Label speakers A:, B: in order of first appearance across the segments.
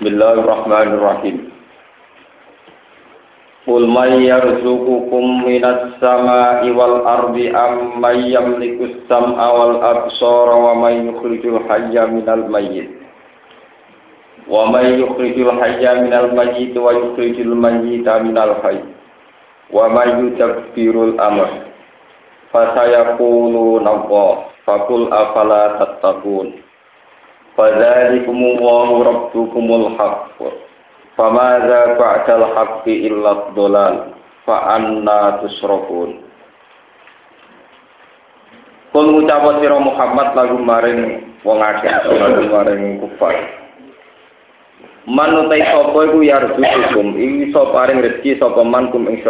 A: Bismillahirrahmanirrahim. Qul may yarzuqukum minas sama'i wal ardi am may yamliku as-sam'a wal absara wa may yukhrijul hayya minal mayyit. Wa may yukhrijul hayya minal mayyit wa yukhrijul mayyita minal hayy. Wa may yudabbirul amr. Fasayaquluna Allah. Faqul afala tattaqun Fadzalikumullahu rabbukumul haqq. Famadza ba'dal haqqi illa dhalal. Fa anna tusrafun. Kul ngucap sira Muhammad lagu maring wong akeh lagu maring kufar. Man utai sapa iku yarzukum, iso paring rezeki sapa man kum ing.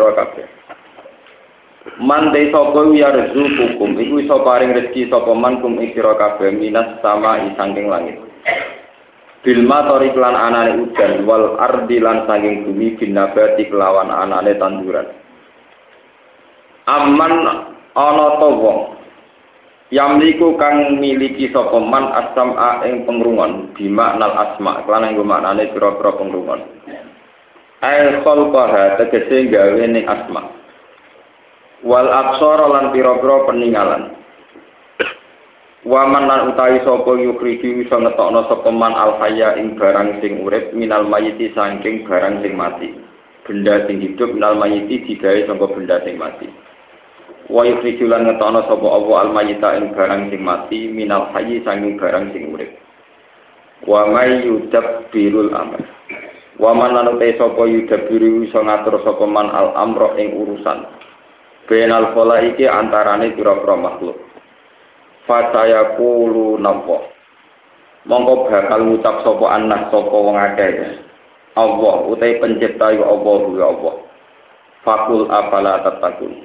A: Man te sapa yarzuqukum iku iso paring rezeki sapa man kum ing sira kabeh minas sama saking langit. Bil matori lan anane udan wal ardi lan saking bumi bin nabati kelawan anane tanduran. Aman ana to wong Yamliku kang miliki sapa man asma ing pengrungon bimaknal asma lan nggo maknane pira-pira pengrungon. Ai khalqaha tegese gawe ning asma wal absara lan pira-pira peninggalan Waman lan utawi sapa yukriji iso ngetokno sapa man al hayya ing barang sing urip minal mayiti saking barang sing mati. Benda sing hidup minal mayiti digawe saka benda sing mati. Wa yukriji lan ngetokno sapa Allah al mayita ing barang sing mati minal hayyi saking barang sing urip. Wa may yudabbirul amr. Waman lan utawi sapa yudabbiru iso ngatur sapa man al amro ing urusan. Benal fola iki antarane pira-pira makhluk. Fataya kulu nampo. Mongko bakal ngucap sapa anak sapa wong akeh. Allah utai pencipta ya Allah ya Allah. Fakul apala tatakun.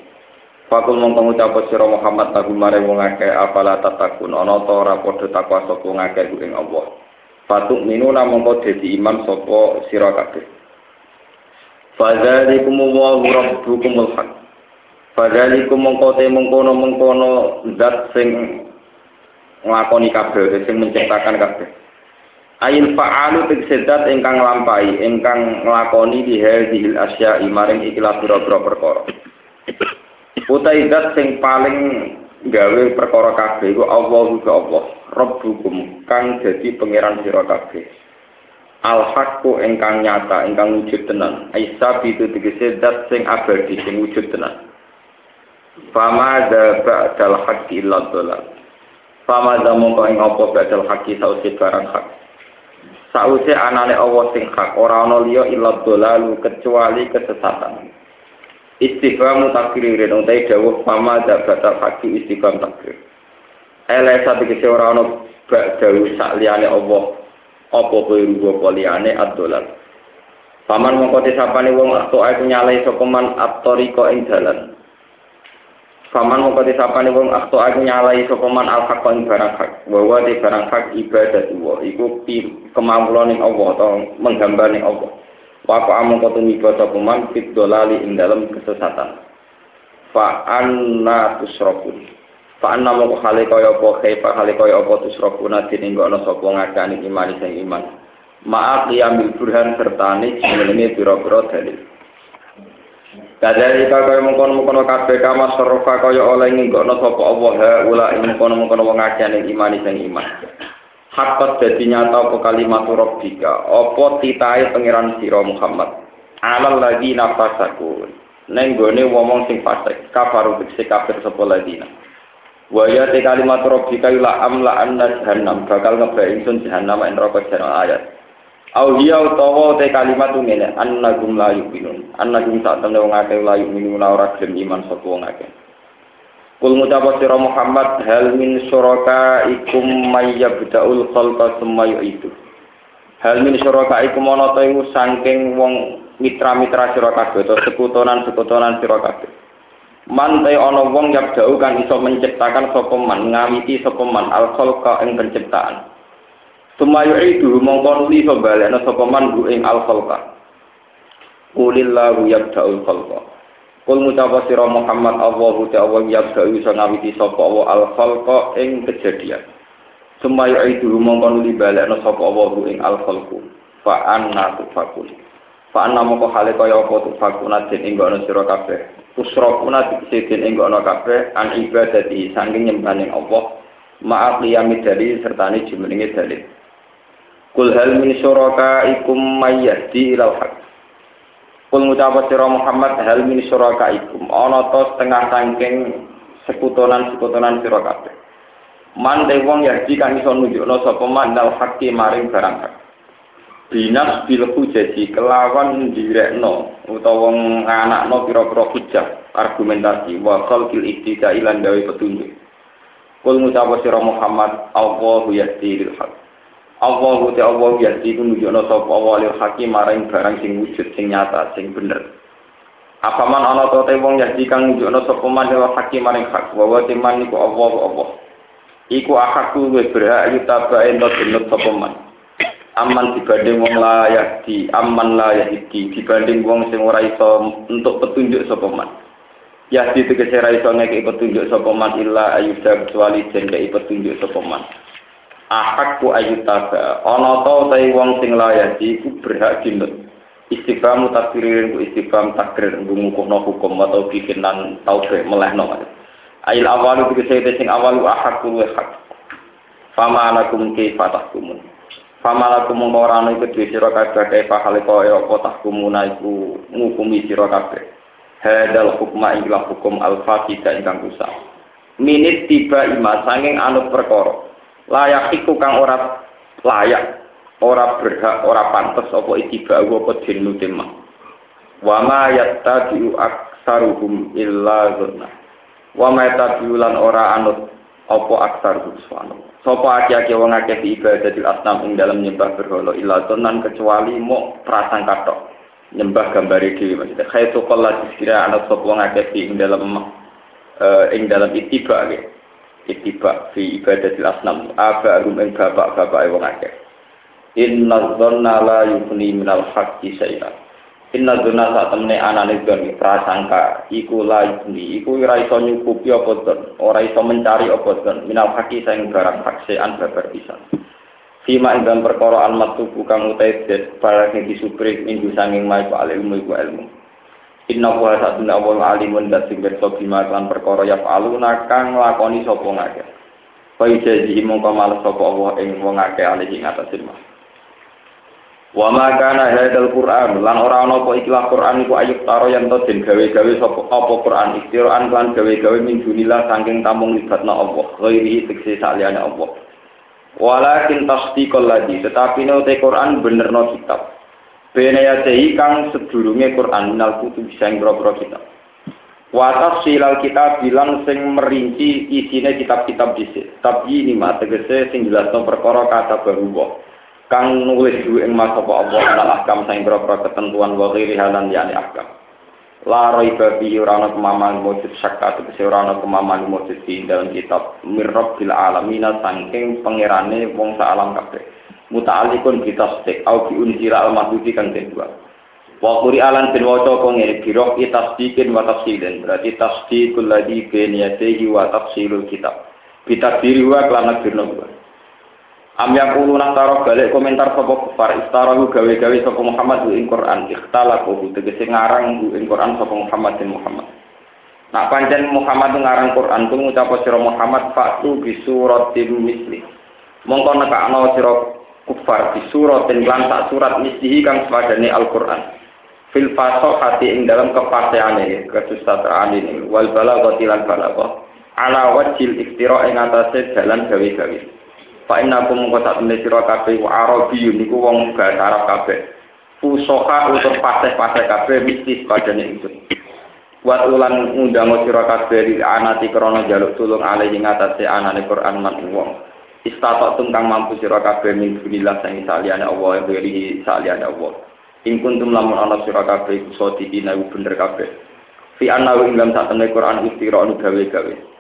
A: Fakul mongko ngucap sira Muhammad lagu mare wong akeh apala tatakun ana ta ora padha takwa sapa wong akeh ing Allah. Fatuk minuna mongko dadi iman sapa sira kabeh. Fadzalikum wa rabbukumul haq. Fadzalikum mongko te mengkono mengkono zat sing nglakoni kabeh sing menciptakan kabeh. Ail fa'alu tegsedat ingkang nglampahi ingkang nglakoni di hadhil asya maring ikilah pira-pira perkara. Utai zat sing paling gawe perkara kabeh iku Allah ku Allah, Rabbukum kang dadi pangeran sira kabeh. Al haqqu ingkang nyata ingkang wujud tenan. Aisa itu tegese zat sing abadi sing wujud tenan. Fama da ba'dal haqqi illa dhalal. Fama da mongko ing apa badal haki sausi barang hak. Sausi anane Allah sing hak ora ana liya illa dolalu kecuali kesesatan. Istifhamu takririn utai dawuh fama da badal haki istifham takrir. Ele satu kese ora ana dawuh sak liyane Allah apa kowe rugo liyane ad-dolal. Paman mongko disapane wong atau aku nyalai sapa man at-tariqa ing dalan. Faman mongko disapane wong akto aku nyalai sapa al barang hak. Wa di barang hak ibadah wa iku kemampuan ning Allah atau menggambar ning Allah. Wa fa mongko tumiba sapa fit dolali ing dalam kesesatan. Fa anna tusrafun. Fa anna mongko hale kaya apa kaifa hale kaya apa tusrafuna dininggono sapa ngakani iman sing iman. Maaf qiyamil burhan serta ne jenenge pira-pira dalil. Kadari kaya mengkono-mengkono kabeh kama sorofa kaya oleh nginggokno sapa Allah ula ing mengkono-mengkono wong akeh ning iman sing iman. Hakot dadi nyata apa kalimat rabbika, apa titahe pangeran sira Muhammad. Alal lagi nafasaku. Neng gone wong sing fasik, kafaru biksi kafir sapa ladina. Wa ya kalimat rabbika ila amla anna jahannam bakal ngebae ingsun jahannam ing neraka ayat. Au hiya utawa te kalimat ngene annagum la yu'minun. Annagum sak temne wong akeh la yu'minun ora gelem iman sapa wong akeh. Kul ngucap sira Muhammad hal min syuraka ikum may yabda'ul khalqa summa yu'idu. Hal min syuraka ikum ana ta iku saking wong mitra-mitra sira kabeh utawa sekutonan-sekutonan sira kabeh. Man te ana wong yabda'u kang iso menciptakan sapa man ngawiti sapa man al khalqa ing penciptaan. Sumayu itu mongkon li sobalena sapa man ing al khalqa. Qulillahu yabda'ul khalqa. Kul ngucapa sira Muhammad Allahu ta'ala yabda'u iso ngawiti sapa wa al khalqa ing kejadian. Sumayu itu mongkon li balena sapa Allahu ing al khalqu. Fa anna tufakun. Fa anna moko hale kaya apa tufakuna den ing ngono sira kabeh. Tusrokuna dikisi kabeh an ibadati saking nyembahaning Allah. Maaf liyami dari sertane jumenenge dalil. Kul hal min syurakaikum mayyahdi ilal haq. Kul ngucap sira Muhammad hal min syurakaikum ana to setengah saking sekutonan-sekutonan sira kabeh. Man te wong yahdi kang iso nunjukno sapa man dal haqqi maring barang hak. Binas bil hujaji kelawan direkno utawa nganakno pira-pira hujah argumentasi wa khalqil iktida ilan gawe petunjuk. Kul ngucap sira Muhammad Allahu yahdi lil haq. Allah te Allah yahdi ku nunjukno sapa awalil hakim maring barang sing wujud sing nyata sing bener. Apaman ana to te wong yahdi kang nunjukno sapa man lil hakim maring hak wa teman iku Allah Allah. Iku akaku wis berhak yutaba ento jenut sapa man. Aman dibanding wong la yahdi, aman la yahdi dibanding wong sing ora iso untuk petunjuk sapa man. Yahdi tegese ra iso petunjuk sapa man illa ayyuda kecuali den petunjuk sapa man. Ahakku ayutaba ana ta tai wong sing layati iku berhak dinut istighfar takdirin ku istighfar takdir ngumukuhno hukum atau bikinan taube melehno ail awalu tegese sing awalu ahakku wa hak. Fama anakum kaifa tahkumun. Fama lakum ora ana iku dhewe sira kabeh kaifa hale kaya apa tahkumuna iku ngukumi sira kabeh. Hadal hukma ila hukum al-fatihah ingkang usah. Minit tiba ima sanging anut perkara layak iku kang ora layak ora berhak ora pantes apa itiba apa dinu tema wa ma yattabi'u aksaruhum illa dzunna wa ma yattabi'u lan ora anut apa aksaruhum subhanahu sapa akeh-akeh wong akeh ibadatil asnam ing dalam nyembah berhala illa dzunnan kecuali mau prasangka tok nyembah gambari dhewe maksudnya. Khaitu qalla dikira anut sapa wong akeh ing dalam uh, ing dalam itiba gitu ittiba fi ibadatil asnam. Aba rum ing bapak-bapak wong akeh. Inna dhanna la yughni minal haqqi syai'a inna dhanna sak temne anane don prasangka. Iku la yughni. Iku ora iso nyukupi apa don ora iso mencari apa don minal haqqi sing barang hak sean babar pisan. Fima ing dalam perkara al-matubu kang utai barang sing disupri minggu sanging mai ilmu iku ilmu Inna wa satuna wa alimun dat sing pirsa bima perkara ya aluna kang nglakoni sapa ngake. Fa ijazi mongko males sapa Allah ing wong akeh alih ing atas ilmu. Wa ma kana hadzal Qur'an lan ora ana apa ikilah Qur'an iku ayub taro yang to den gawe-gawe sapa apa Qur'an istiraan lan gawe-gawe min dunillah saking tamung libatna Allah ghairi tekse saliyane Allah. Walakin tasdiqal ladzi tetapi nek Qur'an benerno kitab. Bene yadehi kang sedurunge Quran minal kutub bisa ing boro kitab. Wa tafsilal kitab bilang sing merinci isine kitab-kitab dhisik. Tapi ini mah tegese sing jelasno perkara kata baru Kang nulis dulu ing mas apa Allah alal ahkam sing boro ketentuan wa ghairi halan yani ahkam. La raiba fi ora ana kemaman mujud syakka tegese ora ana kemaman mujud di dalam kitab mirrabbil alamina saking pangerane wong alam kabeh muta'alliqun bi tasdiq au bi unzira al mahdufi kang kedua wa quri alan bin waca kok ngene biro tasdiqin wa tafsilin berarti tasdiqul ladhi bin yadihi wa tafsilul kitab. Bitakdiri wa kelana dirno dua Am yaqulu taro balik komentar sapa kufar istarahu gawe-gawe sapa Muhammad ing Quran ikhtalaku tegese ngarang ing Quran sapa Muhammad bin Muhammad. Nak pancen Muhammad ngarang Quran ku ngucap sira Muhammad fatu bi suratin misli. Mongko nekakno sira kufar di surat dan lan tak surat mislihi kang sepadane Al-Qur'an. Fil hati ing dalam kepastiane kesusastraan ini. Wal balaghati lan balagha ala wajil iktira ing atase dalan gawe-gawe. Fa inna kum mongko sak temne sira kabeh wa arabi niku wong bahasa Arab kabeh. Fusoha utur paseh-paseh kabeh mistis padane itu Wat ulan ngundang sira kabeh anati krana jaluk tulung alih ing atase anane Quran man wong istatok tungkang mampu sira kabeh min dunillah sang saliyane Allah wa ghairihi saliyane Allah ing kuntum lamun ana sira kabeh iku sadiqina bener kabeh fi anna ing dalam sak temne Quran istira anu gawe-gawe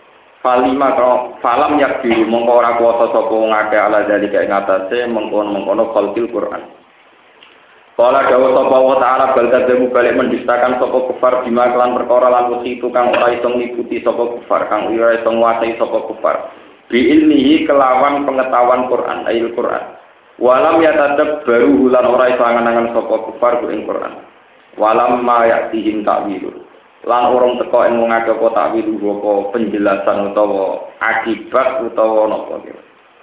A: Falima kalau falam yak diri mongko ora kuwasa sapa wong akeh ala dari kae ngatasé mengkono-mengkono khalqil Quran. Kala dawuh sapa wa ta'ala bal kadzabu balik mendistakan sapa kufar bima kelan perkara lan itu kang ora iso ngliputi sapa kufar kang ora iso nguasai sapa kufar. Bi ilmihi kelawan pengetahuan Quran ayil Quran. Walam yatadab baru hulan ora iso angan-angan kufar ku ing Quran. Walam ma ya'tihim ta'wilun lan orang teko ing wong akeh apa takwil apa penjelasan utawa akibat utawa napa.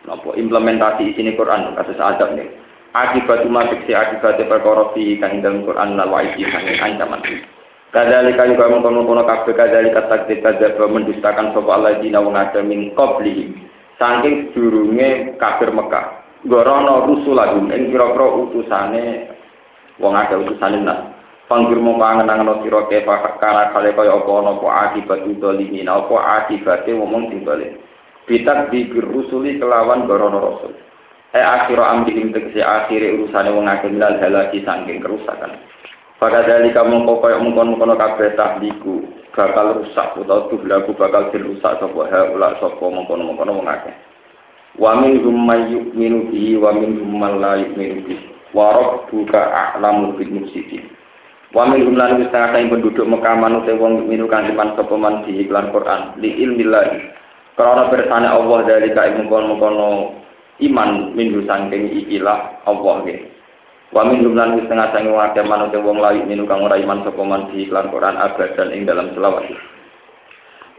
A: Napa implementasi isine Quran kasus adab nih. Akibat cuma fiksi akibat perkara fi kang dalam Quran lan wa'idi kang ancaman. Kadzalika juga mengkono-kono kabeh kadzalika takdir kadzab mendustakan sapa Allah dina wong akeh min qablihi. Saking durunge kafir Mekah. Gorono rusulahum ing kira-kira utusane wong akeh utusane nas. Panggir mau pangen-angen sira kefa kana kale kaya apa ana apa akibat dzalimin apa akibate wong sing balik. Bitak dikir rusuli kelawan gorono rasul. Eh akhira amrihim tegese akhire urusane wong akeh milal halaki saking kerusakan. Pada dari kamu kok kaya mengkon-mengkon kabeh tahliku bakal rusak utawa tuhlaku bakal dirusak sapa ha ula sapa mengkon-mengkon wong akeh. Wa min hum may yu'minu bihi wa min hum man la yu'minu bihi. Wa rabbuka a'lamu bil mufsidin. Wa min jumlah wis setengah penduduk Mekah manut wong minu kang sapa man di iklan Quran li ilmillah. Karena bersane Allah dari ka mengkono iman minggu saking ikilah Allah nggih. Wa min jumlah wis setengah sange wakil manut wong lain minu kang ora iman sapa man di iklan Quran abadan ing dalam selawat.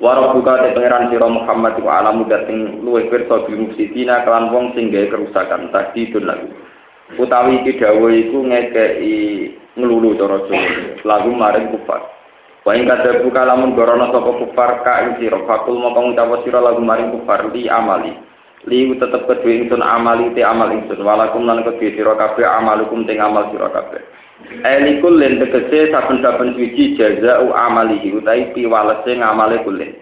A: Wa rabbuka te pangeran sira Muhammad wa alamu dating luwih pirsa bil mufsidina kelan wong sing gawe kerusakan tadi lagu. Utawi iki dawuh iku ngekeki ngelulu cara Jawa lagu maring kufar wa ing kadabu kalamun gorono sapa kufar ka ing sira fakul mongko ngucap sira lagu maring kufar li amali li tetep kedue ingsun amali te amal ingsun. Walakum lan kedue sira kabeh amalukum te amal sira kabeh. Elikul len tegese saben-saben suci jazau amalihi utai piwalese ngamale kulen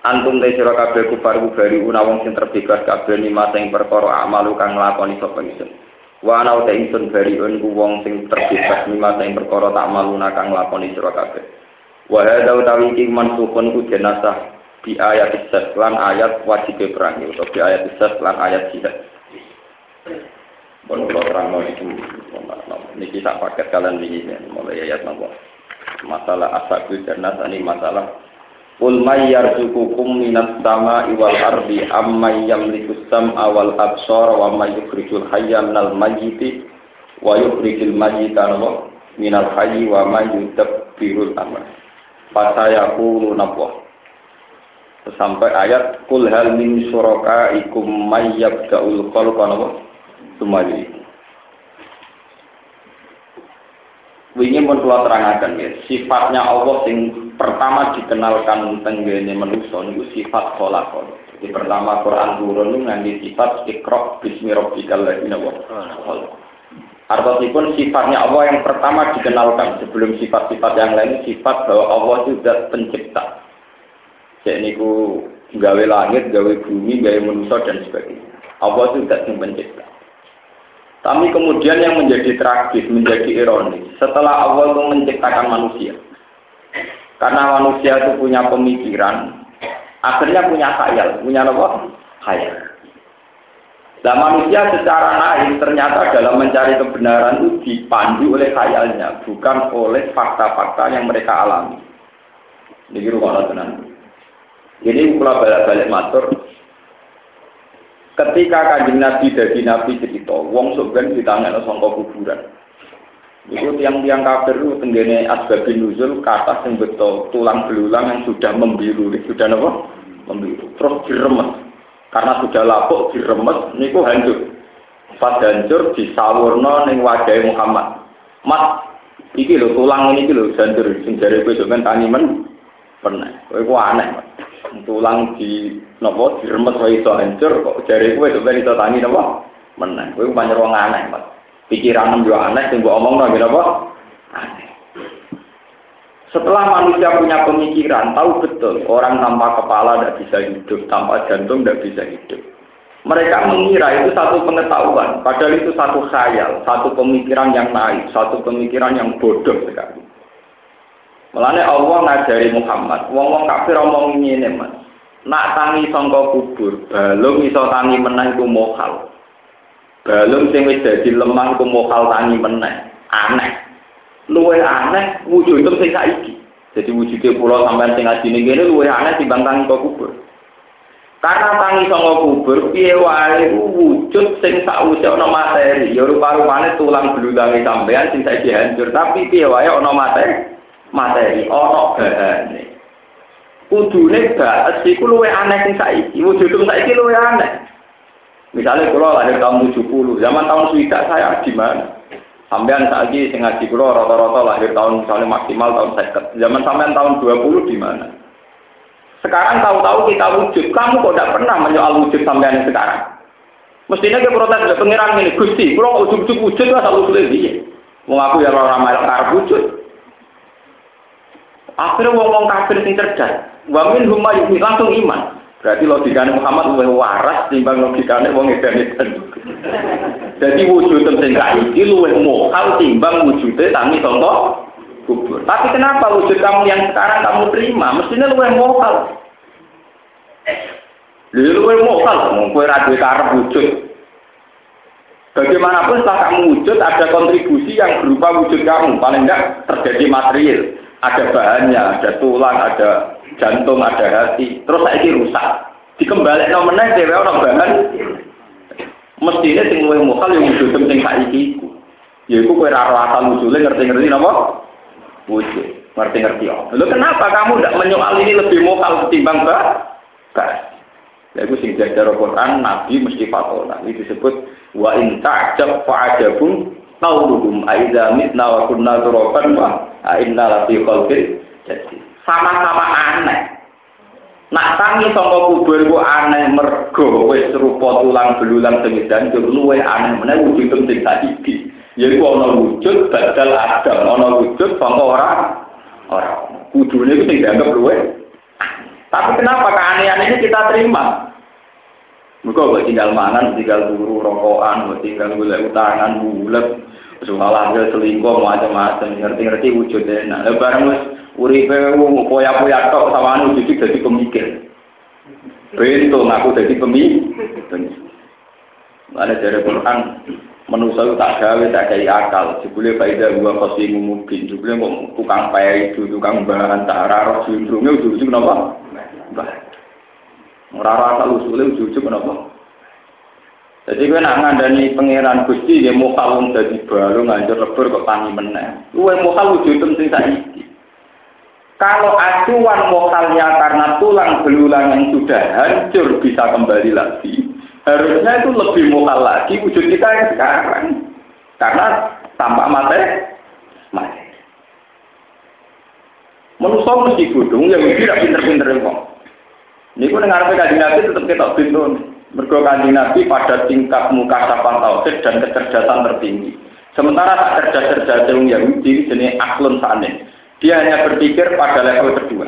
A: Antum te sira kabeh kufar kubari una sing terbebas kabeh lima sing perkara amalu kang nglakoni sapa ingsun. Wa ana uta ingsun bariun ku wong sing terbebas mimma sing perkara tak maluna kang lakoni sira kabeh. Wa hadza utawi iki ku jenazah bi ayat isat lan ayat wajib perang utawa bi ayat isat lan ayat jihad. Bon kula terang iki niki sak paket kalian wingi mulai ayat napa. Masalah asabul jannah ini masalah Qul may yarzuqukum minas sama'i wal ardi amman yamliku sam'a wal absara wa may yukhrijul hayya minal mayyiti wa yukhrijul mayyita minal hayyi wa may yudabbirul amr. Fasayaqulu nabwa. Sampai ayat kul hal min syurakaikum may yabda'ul khalqa napa? Sumali. Wingi pun kula terangaken ya, sifatnya Allah sing pertama dikenalkan tenggene manusia niku sifat kholaqah. Jadi pertama Quran turun ngangge sifat ikra bismi rabbikal ladzi khalaq. Artinya sifatnya Allah yang pertama dikenalkan sebelum sifat-sifat yang lain sifat bahwa Allah itu zat pencipta. Jadi niku gawe langit, gawe bumi, gawe manusia dan sebagainya. Allah itu zat yang pencipta. Tapi kemudian yang menjadi tragis, menjadi ironis, setelah Allah itu menciptakan manusia. Karena manusia itu punya pemikiran, akhirnya punya khayal, punya apa? Khayal. Nah manusia secara naif ternyata dalam mencari kebenaran itu dipandu oleh khayalnya, bukan oleh fakta-fakta yang mereka alami. Ini rumah tenang. Ini pula balik-balik matur, Ketika kanjeng Nabi dari Nabi cerita, wong sebenarnya ditanya sangka kuburan. Itu tiang-tiang kafir itu tenggene asbabin nuzul kata sing betul tulang belulang yang sudah membiru, sudah apa? Membiru. Terus diremes. Karena sudah lapuk diremes, niku hancur. Pas hancur disawurno ning wajah Muhammad. Mas, iki lho tulang ini lho hancur sing jare kowe sampean tani men pernah. Kowe aneh, Mas tulang di nopo diremet wae iso hancur kok jare kowe sampe iso tangi napa meneh kowe pancen wong aneh Mas pikiran yo aneh sing mbok omongno napa aneh setelah manusia punya pemikiran, tahu betul orang tanpa kepala tidak bisa hidup, tanpa jantung tidak bisa hidup. Mereka mengira itu satu pengetahuan, padahal itu satu khayal, satu pemikiran yang naik, satu pemikiran yang bodoh sekali. Mulane Allah ngajari Muhammad, wong-wong kafir omong ngene, Mas. nak tangi sangka kubur, balung iso tangi meneh iku mokal. Balung sing wis dadi lemah iku mokal tangi meneh. Aneh. Luwe aneh wujud sing saiki. Jadi wujudnya pulau sampai sing ngaji ning kene luwe aneh timbang tangi kok kubur. Karena tangi sangka kubur piye wae wujud sing sakwise ana materi, ya rupa-rupane tulang belulange sampean sing saiki hancur, tapi piye wae ana materi, materi ana bahane. kudune baes iku luwe aneh sing saiki. Wujud saiki luwe aneh. Misalnya kalau lahir tahun 70, zaman tahun swidak saya di mana? Sampean saiki sing ngaji kula rata-rata lahir tahun misalnya maksimal tahun 50. Zaman sampean tahun 20 di mana? Sekarang tahu-tahu kita wujud, kamu kok tidak pernah menyoal wujud sampean sekarang? Mestinya ke protes dari pengiran ini, Gusti, kalau wujud-wujud wujud lah selalu sulit dia. Mau aku ya orang wujud. Akhirnya ngomong kafir sing cerdas. Wa min huma langsung iman. Berarti logikanya Muhammad luwih waras timbang logikanya wong edan-edan. Jadi wujud sing saiki luwih mokal timbang wujude tangi contoh kubur. Tapi kenapa wujud kamu yang sekarang kamu terima? Mestinya luwih mokal. Lalu luwih mokal, kue radio karep wujud. Bagaimanapun setelah kamu wujud ada kontribusi yang berupa wujud kamu. Paling enggak terjadi material. Ada bahannya, ada tulang, ada jantung, ada hati. Terus saya ini rusak. Dikembali no meneh dhewe ana bahan. Mestine sing luwih mokal yang wujud sing saiki iku. Yaiku kowe ora asal usule ngerti-ngerti napa? Wujud. Ngerti-ngerti. Lalu kenapa kamu tidak menyoal ini lebih mokal ketimbang bah? Bah. Yaitu sing diajar Al-Quran, Nabi mesti fatona. Ini disebut wa in ta'jab fa'ajabun qauluhum aidza mitna wa kunna turaban wa inna lafi khalqin jadid sama-sama aneh. Nak tangi saka kubur ku aneh mergo wis rupa tulang belulang sing hancur luwe aneh meneh wujud sing saiki. Yaiku ana wujud badal adam, ana wujud saka ora ora. Kudune ku sing dianggap luwe. Tapi kenapa keanehan ini kita terima? Mereka buat tinggal mangan, tinggal turu, rokokan, buat tinggal gula utangan, bulat, soal selingkuh, macam-macam, ngerti-ngerti wujudnya. Nah, barang uripe poya-poya tok sawane jadi dadi pemikir. Bento ngaku dadi pemikir. Ada dari Quran manusia itu tak gawe tak kayak akal. Jebule faida gua pasti mungkin. Jebule kok tukang payah itu tukang bahan tak raro sindromnya ujung-ujung kenapa? Bah. Ora asal usule ujung-ujung kenapa? Jadi gue nak ngandani pangeran Gusti dia mau kalung jadi baru ngajar lebur kok tangi meneh. Mau kalung wujud sing saiki. Kalau acuan mokalnya karena tulang belulang yang sudah hancur bisa kembali lagi, harusnya itu lebih mokal lagi wujud kita yang sekarang. Karena tampak mati, mati. Manusia mesti gudung yang tidak pinter-pinter kok. Ini pun dengar kaji nabi tetap kita pintu. Mergo kaji nabi pada tingkat muka sapan tauhid dan kecerdasan tertinggi. Sementara tak cerdas-cerdas yang Yahudi jenis aklun sanin. Dia hanya berpikir pada level kedua.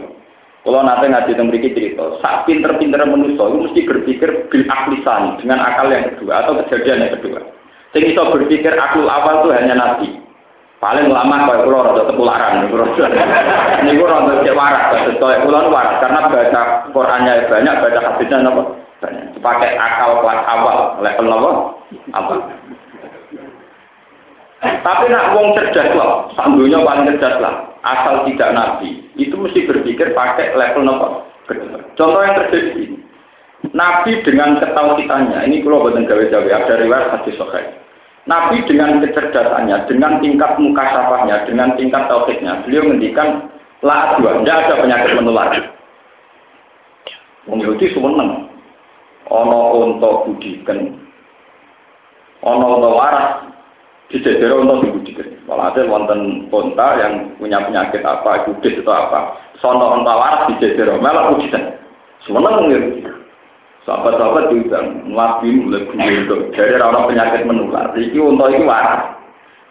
A: Kalau nanti ngaji tentang berikut cerita, saat pinter-pinter manusia itu mesti berpikir bil aklisan dengan akal yang kedua atau kejadian yang kedua. Sing iso berpikir akal awal itu hanya nabi. Paling lama kalau pulau rada tepularan, ini gue rada cek waras, kalau pulau waras karena baca Qurannya banyak, baca hadisnya? Pakai akal kelas awal, level apa? Tapi nak wong cerdas lah, sandunya paling cerdas lah. Asal tidak nabi, itu mesti berpikir pakai level nopo. Contoh yang terjadi. Nabi dengan ketauhidannya, ini kalau buatan gawe-gawe, ada riwayat hadis sokai. Nabi dengan kecerdasannya, dengan tingkat muka syafahnya, dengan tingkat tauhidnya, beliau mendikan la dua, tidak ada penyakit menular. Wong Yahudi Ono untuk budikan, ono untuk waras, dijejer untuk dibudikan. Kalau ada wonten konta yang punya penyakit apa, kudis atau apa, sono onta waras dijejer, malah budikan. Semuanya mengirut. Sahabat-sahabat juga nabi mulai budikan. Jadi orang penyakit menular. Iki untuk itu waras.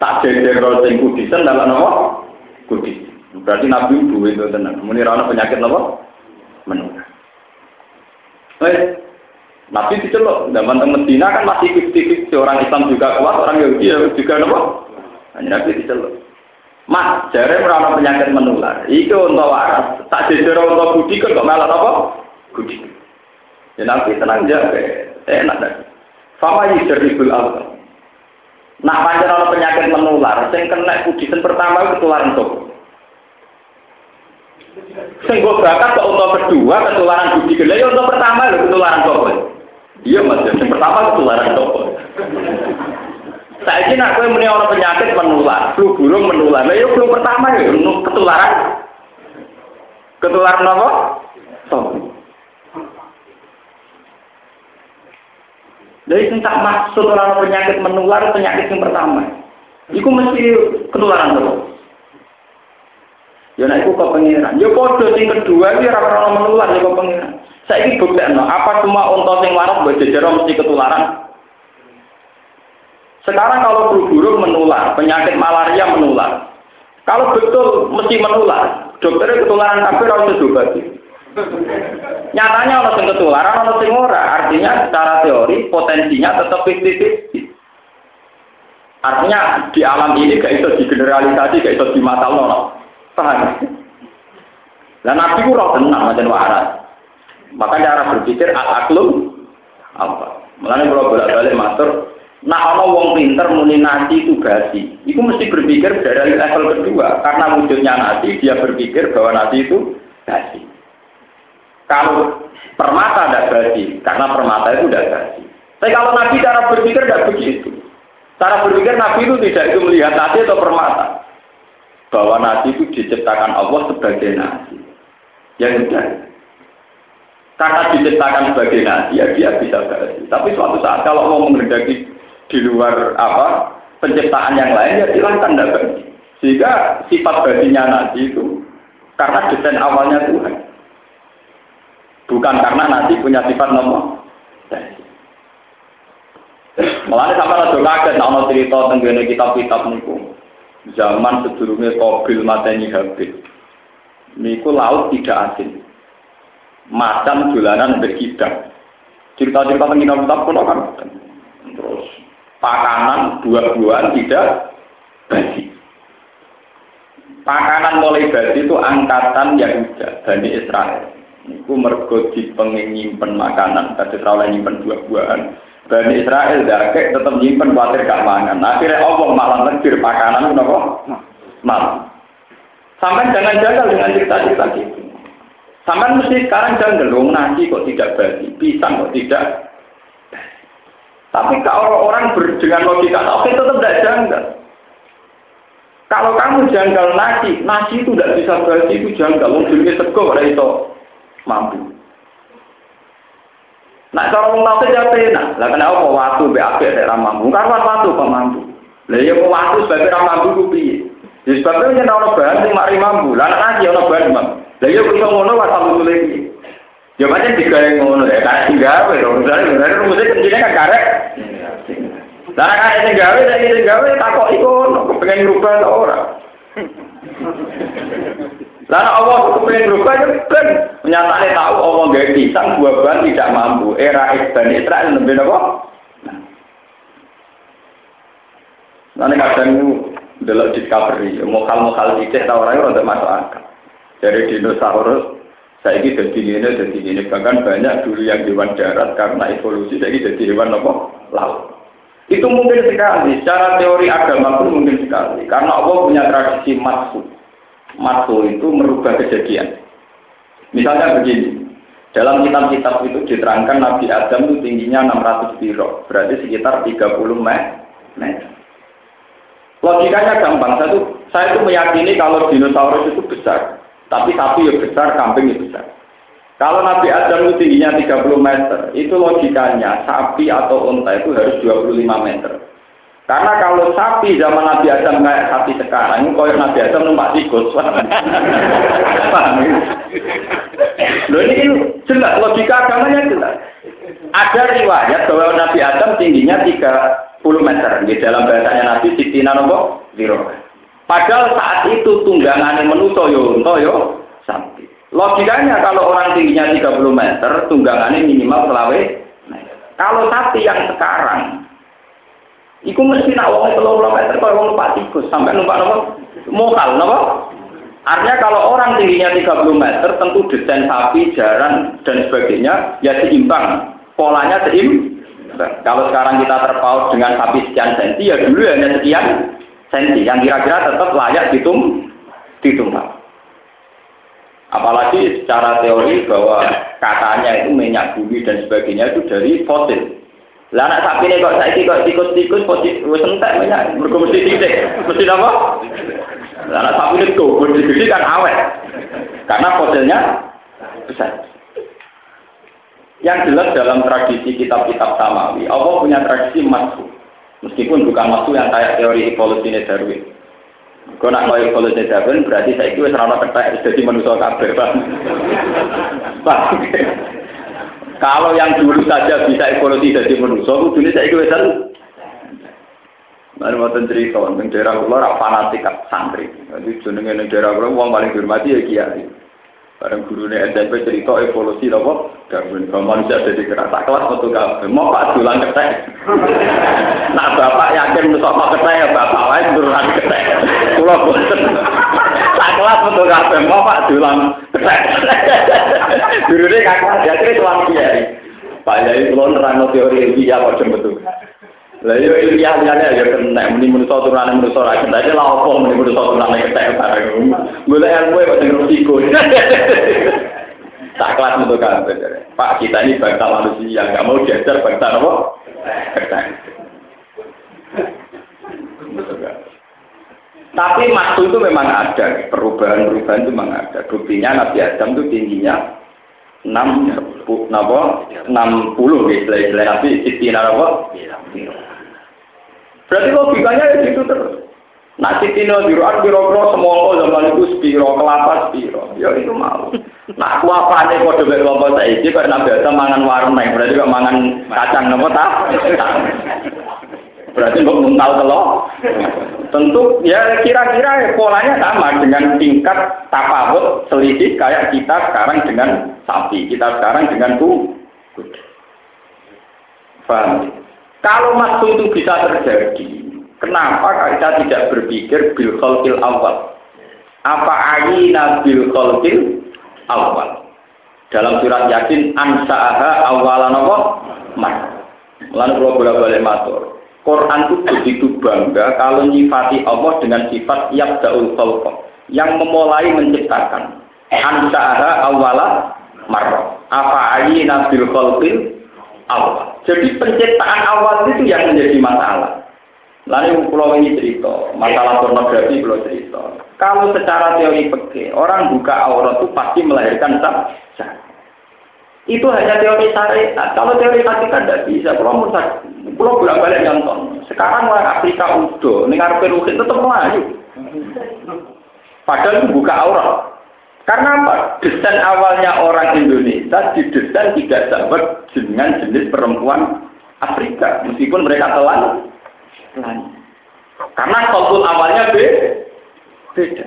A: Tak jejer sing kudisan dalam nama kudis. Berarti nabi itu itu. Kemudian orang penyakit apa? Menular. Eh, Nabi diceluk, zaman teng Medina kan masih fiktif orang Islam juga kuat, orang Yahudi ya juga nopo. Hanya Nabi diceluk. Mas, jare merana penyakit menular. Itu untuk waras. Tak jejero untuk budi kok malah apa? budi. Ya Nabi tenang jaga, enak dah. Fama yusribul Allah. Nak pancen ana penyakit menular, sing kena kudisen pertama ketularan toko. Sing bakat kok untuk kedua ketularan budi gede, ya untuk pertama lho ketularan toko. Iya mas, yang pertama ketularan toko. Saya nak kue muni orang penyakit menular, flu burung menular. Lah ya flu pertama ya ketularan. Ketularan apa? Toko. Jadi tak maksud orang penyakit menular penyakit yang pertama. Iku mesti ketularan terus. Ya nek iku kok pengiran. Ya padha sing kedua iki ora ora menular ya kok pengiran. Saiki buktekno apa cuma unta sing waras jejer mesti ketularan. Sekarang kalau flu burung menular, penyakit malaria menular. Kalau betul mesti menular, dokternya ketularan ora usah diobati. Nyatanya orang sing ketularan, orang sing ora. Artinya secara teori potensinya tetap 50-50. Artinya di alam ini gak bisa digeneralisasi, gak bisa dimatal. Paham? Dan Nabi ku roh tenang macam waras. Maka cara berpikir al aklum apa? Mulanya kalau bolak balik matur, nah ono wong pinter muni nasi itu gasi. Itu mesti berpikir dari level kedua karena munculnya nasi dia berpikir bahwa nasi itu gasi. Kalau permata tidak gaji, karena permata itu tidak gaji. Tapi kalau Nabi cara berpikir tidak begitu. Cara berpikir Nabi itu tidak itu melihat nasi atau permata. Bahwa nasi itu diciptakan Allah sebagai nasi. Ya sudah. Karena diciptakan sebagai nasi, ya dia bisa gaji. Tapi suatu saat kalau mau mengendaki di luar apa penciptaan yang lain, ya silahkan gaji. Sehingga sifat gajinya nasi itu karena desain awalnya Tuhan. Bukan karena nanti punya sifat nomor. Malah sampai rada kaget ana cerita tenggene kitab-kitab niku. Zaman sedurunge Qabil mateni Habil. Niku laut tidak asin. Macan dolanan berkidang. Cerita-cerita tentang kitab-kitab kuno kan. Terus pakanan buah-buahan tidak basi. Pakanan mulai basi itu angkatan Yahuda, Bani Israel. Iku mergo dipengen nyimpen makanan, tadi ora nyimpen buah-buahan. Bani Israel dakek tetap nyimpen khawatir gak mangan. Akhirnya Allah malah negir makanan kenapa? Malah. Sampai jangan jagal dengan cerita-cerita gitu. Sampai mesti sekarang jangan dong nasi kok tidak basi, pisang kok tidak. Tapi kalau orang dengan logika oke tetap tidak janggal. Kalau kamu janggal nasi, nasi itu tidak bisa basi itu janggal. Mungkin sego ora itu mampu. Nah, cara wong tau ya penak. Lah kenapa waktu be nek ra mampu? Kan waktu kok mampu. Lah ya waktu sebagai mampu ku piye? Ya sebabnya yen ana bahan mari mampu. Lah nek iki ana bahan mampu. Lah ya kok ngono wae sampe tule iki. Ya pancen digawe ngono ya, kan tinggal lho. Misale bener kan karek. Lah kan sing gawe nek sing gawe kepengen ngrubah ora. Lalu Allah kepengen berubah ya tahu Allah gak pisang buah-buahan tidak mampu. Era Ibn Israel lebih apa? Nanti kadang itu delok discovery, mokal-mokal dicek tahu orang untuk masuk akal. Dari dinosaurus, saya ini jadi ini, jadi ini. Bahkan banyak dulu yang hewan darat karena evolusi, saya ini jadi hewan apa? Laut. Itu mungkin sekali, secara teori agama pun mungkin sekali. Karena Allah punya tradisi masuk Mato itu merubah kejadian. Misalnya begini, dalam kitab-kitab itu diterangkan Nabi Adam itu tingginya 600 biro, berarti sekitar 30 meter. Logikanya gampang, saya itu, saya itu meyakini kalau dinosaurus itu besar, tapi sapi ya besar, kambing ya besar. Kalau Nabi Adam itu tingginya 30 meter, itu logikanya sapi atau unta itu harus 25 meter. Karena kalau sapi zaman Nabi Adam kayak sapi sekarang, kalau Nabi Adam numpak tikus. Ya? Loh ini jelas, logika agamanya jelas. Ada riwayat bahwa Nabi Adam tingginya 30 meter. Di dalam bahasanya Nabi Sitina Nopo Zero. Padahal saat itu tunggangan yang menuso yo unto yo sapi. Logikanya kalau orang tingginya 30 meter, tunggangannya minimal selawe. Kalau sapi yang sekarang Iku mesti nak wong telung puluh meter kau wong numpak tikus sampai numpak nopo mokal nopo Artinya kalau orang tingginya 30 meter, tentu desain sapi, jaran, dan sebagainya, ya seimbang. Polanya seimbang. Kalau sekarang kita terpaut dengan sapi sekian senti, ya dulu hanya sekian senti. Yang kira-kira tetap layak ditum, ditumpah. Apalagi secara teori bahwa katanya itu minyak bumi dan sebagainya itu dari fosil. Lah anak sapi ini kok saya kok tikus-tikus wis entek minyak mergo mesti titik. Mesti apa? Lah anak sapi ini kok gede kan awet. Karena fosilnya besar. Yang jelas dalam tradisi kitab-kitab Samawi, Allah punya tradisi masuk. Meskipun bukan masuk yang kayak teori evolusi Darwin. Kau nak kau evolusi Darwin berarti saya itu serana ketek jadi manusia kabeh, Kalau yang dulu saja bisa evolusi jadi manusia, dulu saya itu bisa. Mari mau cerita tentang daerah luar fanatik santri. Jadi jenenge daerah luar uang paling dihormati ya kiai. Bareng guru ini SMP cerita evolusi apa? Darwin. Kalau manusia jadi kerasa kelas atau gak mau pak dulang ketek. Nah bapak yakin mau ketek ya bapak lain turunan ketek. Pulau bosen. Tak kelas betul gak mau pak dulang ketek. Guru ini kakak jadi tuan kiai. Pak Yai teori ilmiah kok betul. Lah yo ilmiah liyane ya kena muni manusa turunane manusa ra kena lha opo muni manusa turunane ketek bareng. Golek ilmu kok sing resiko. Tak kelas untuk kabeh. Pak kita ini bangsa manusia nggak mau diajar bangsa apa? Tapi maksud itu memang ada, perubahan-perubahan itu memang ada. Buktinya Nabi Adam itu tingginya enam napa enam puluh istilah-istilah Nabi Siti napa Berarti logikanya ya gitu terus. Nah, Tino Diruan biro-biro semua zaman itu spiro, kelapa spiro. Ya itu mau. Nah, aku apa nih kode dari kelompok saya ini, karena biasa mangan warung naik, berarti kok mangan kacang nopo tak? Berarti kok tahu telur. Tentu ya kira-kira polanya sama dengan tingkat tapawut selisih kayak kita sekarang dengan sapi, kita sekarang dengan kuda. Paham? Kalau maksud itu bisa terjadi, kenapa kita tidak berpikir bil khalqil awal? Apa ayina bil khalqil awal? Dalam surat Yasin ansa'aha awalan apa? Mas. Lalu kalau bolak-balik matur. Quran itu begitu bangga kalau nyifati Allah dengan sifat yabda'ul khalqa yang memulai menciptakan. Ansa'aha awala marrah. Apa ayina bil khalqil awal. Jadi penciptaan awal itu yang menjadi masalah. Lalu pulau ini cerita, masalah pornografi pulau cerita. Kalau secara teori peke, orang buka aurat itu pasti melahirkan sah. Itu hanya teori syariat. Kalau teori hakikat tidak bisa. Kalau mau pulau bolak balik nonton. Sekarang orang Afrika udah, dengar peruhin tetap melayu. Padahal itu buka aurat. Karena apa? Desain awalnya orang Indonesia didesain tidak sama dengan jenis perempuan Afrika, meskipun mereka telan. Karena konsul awalnya beda.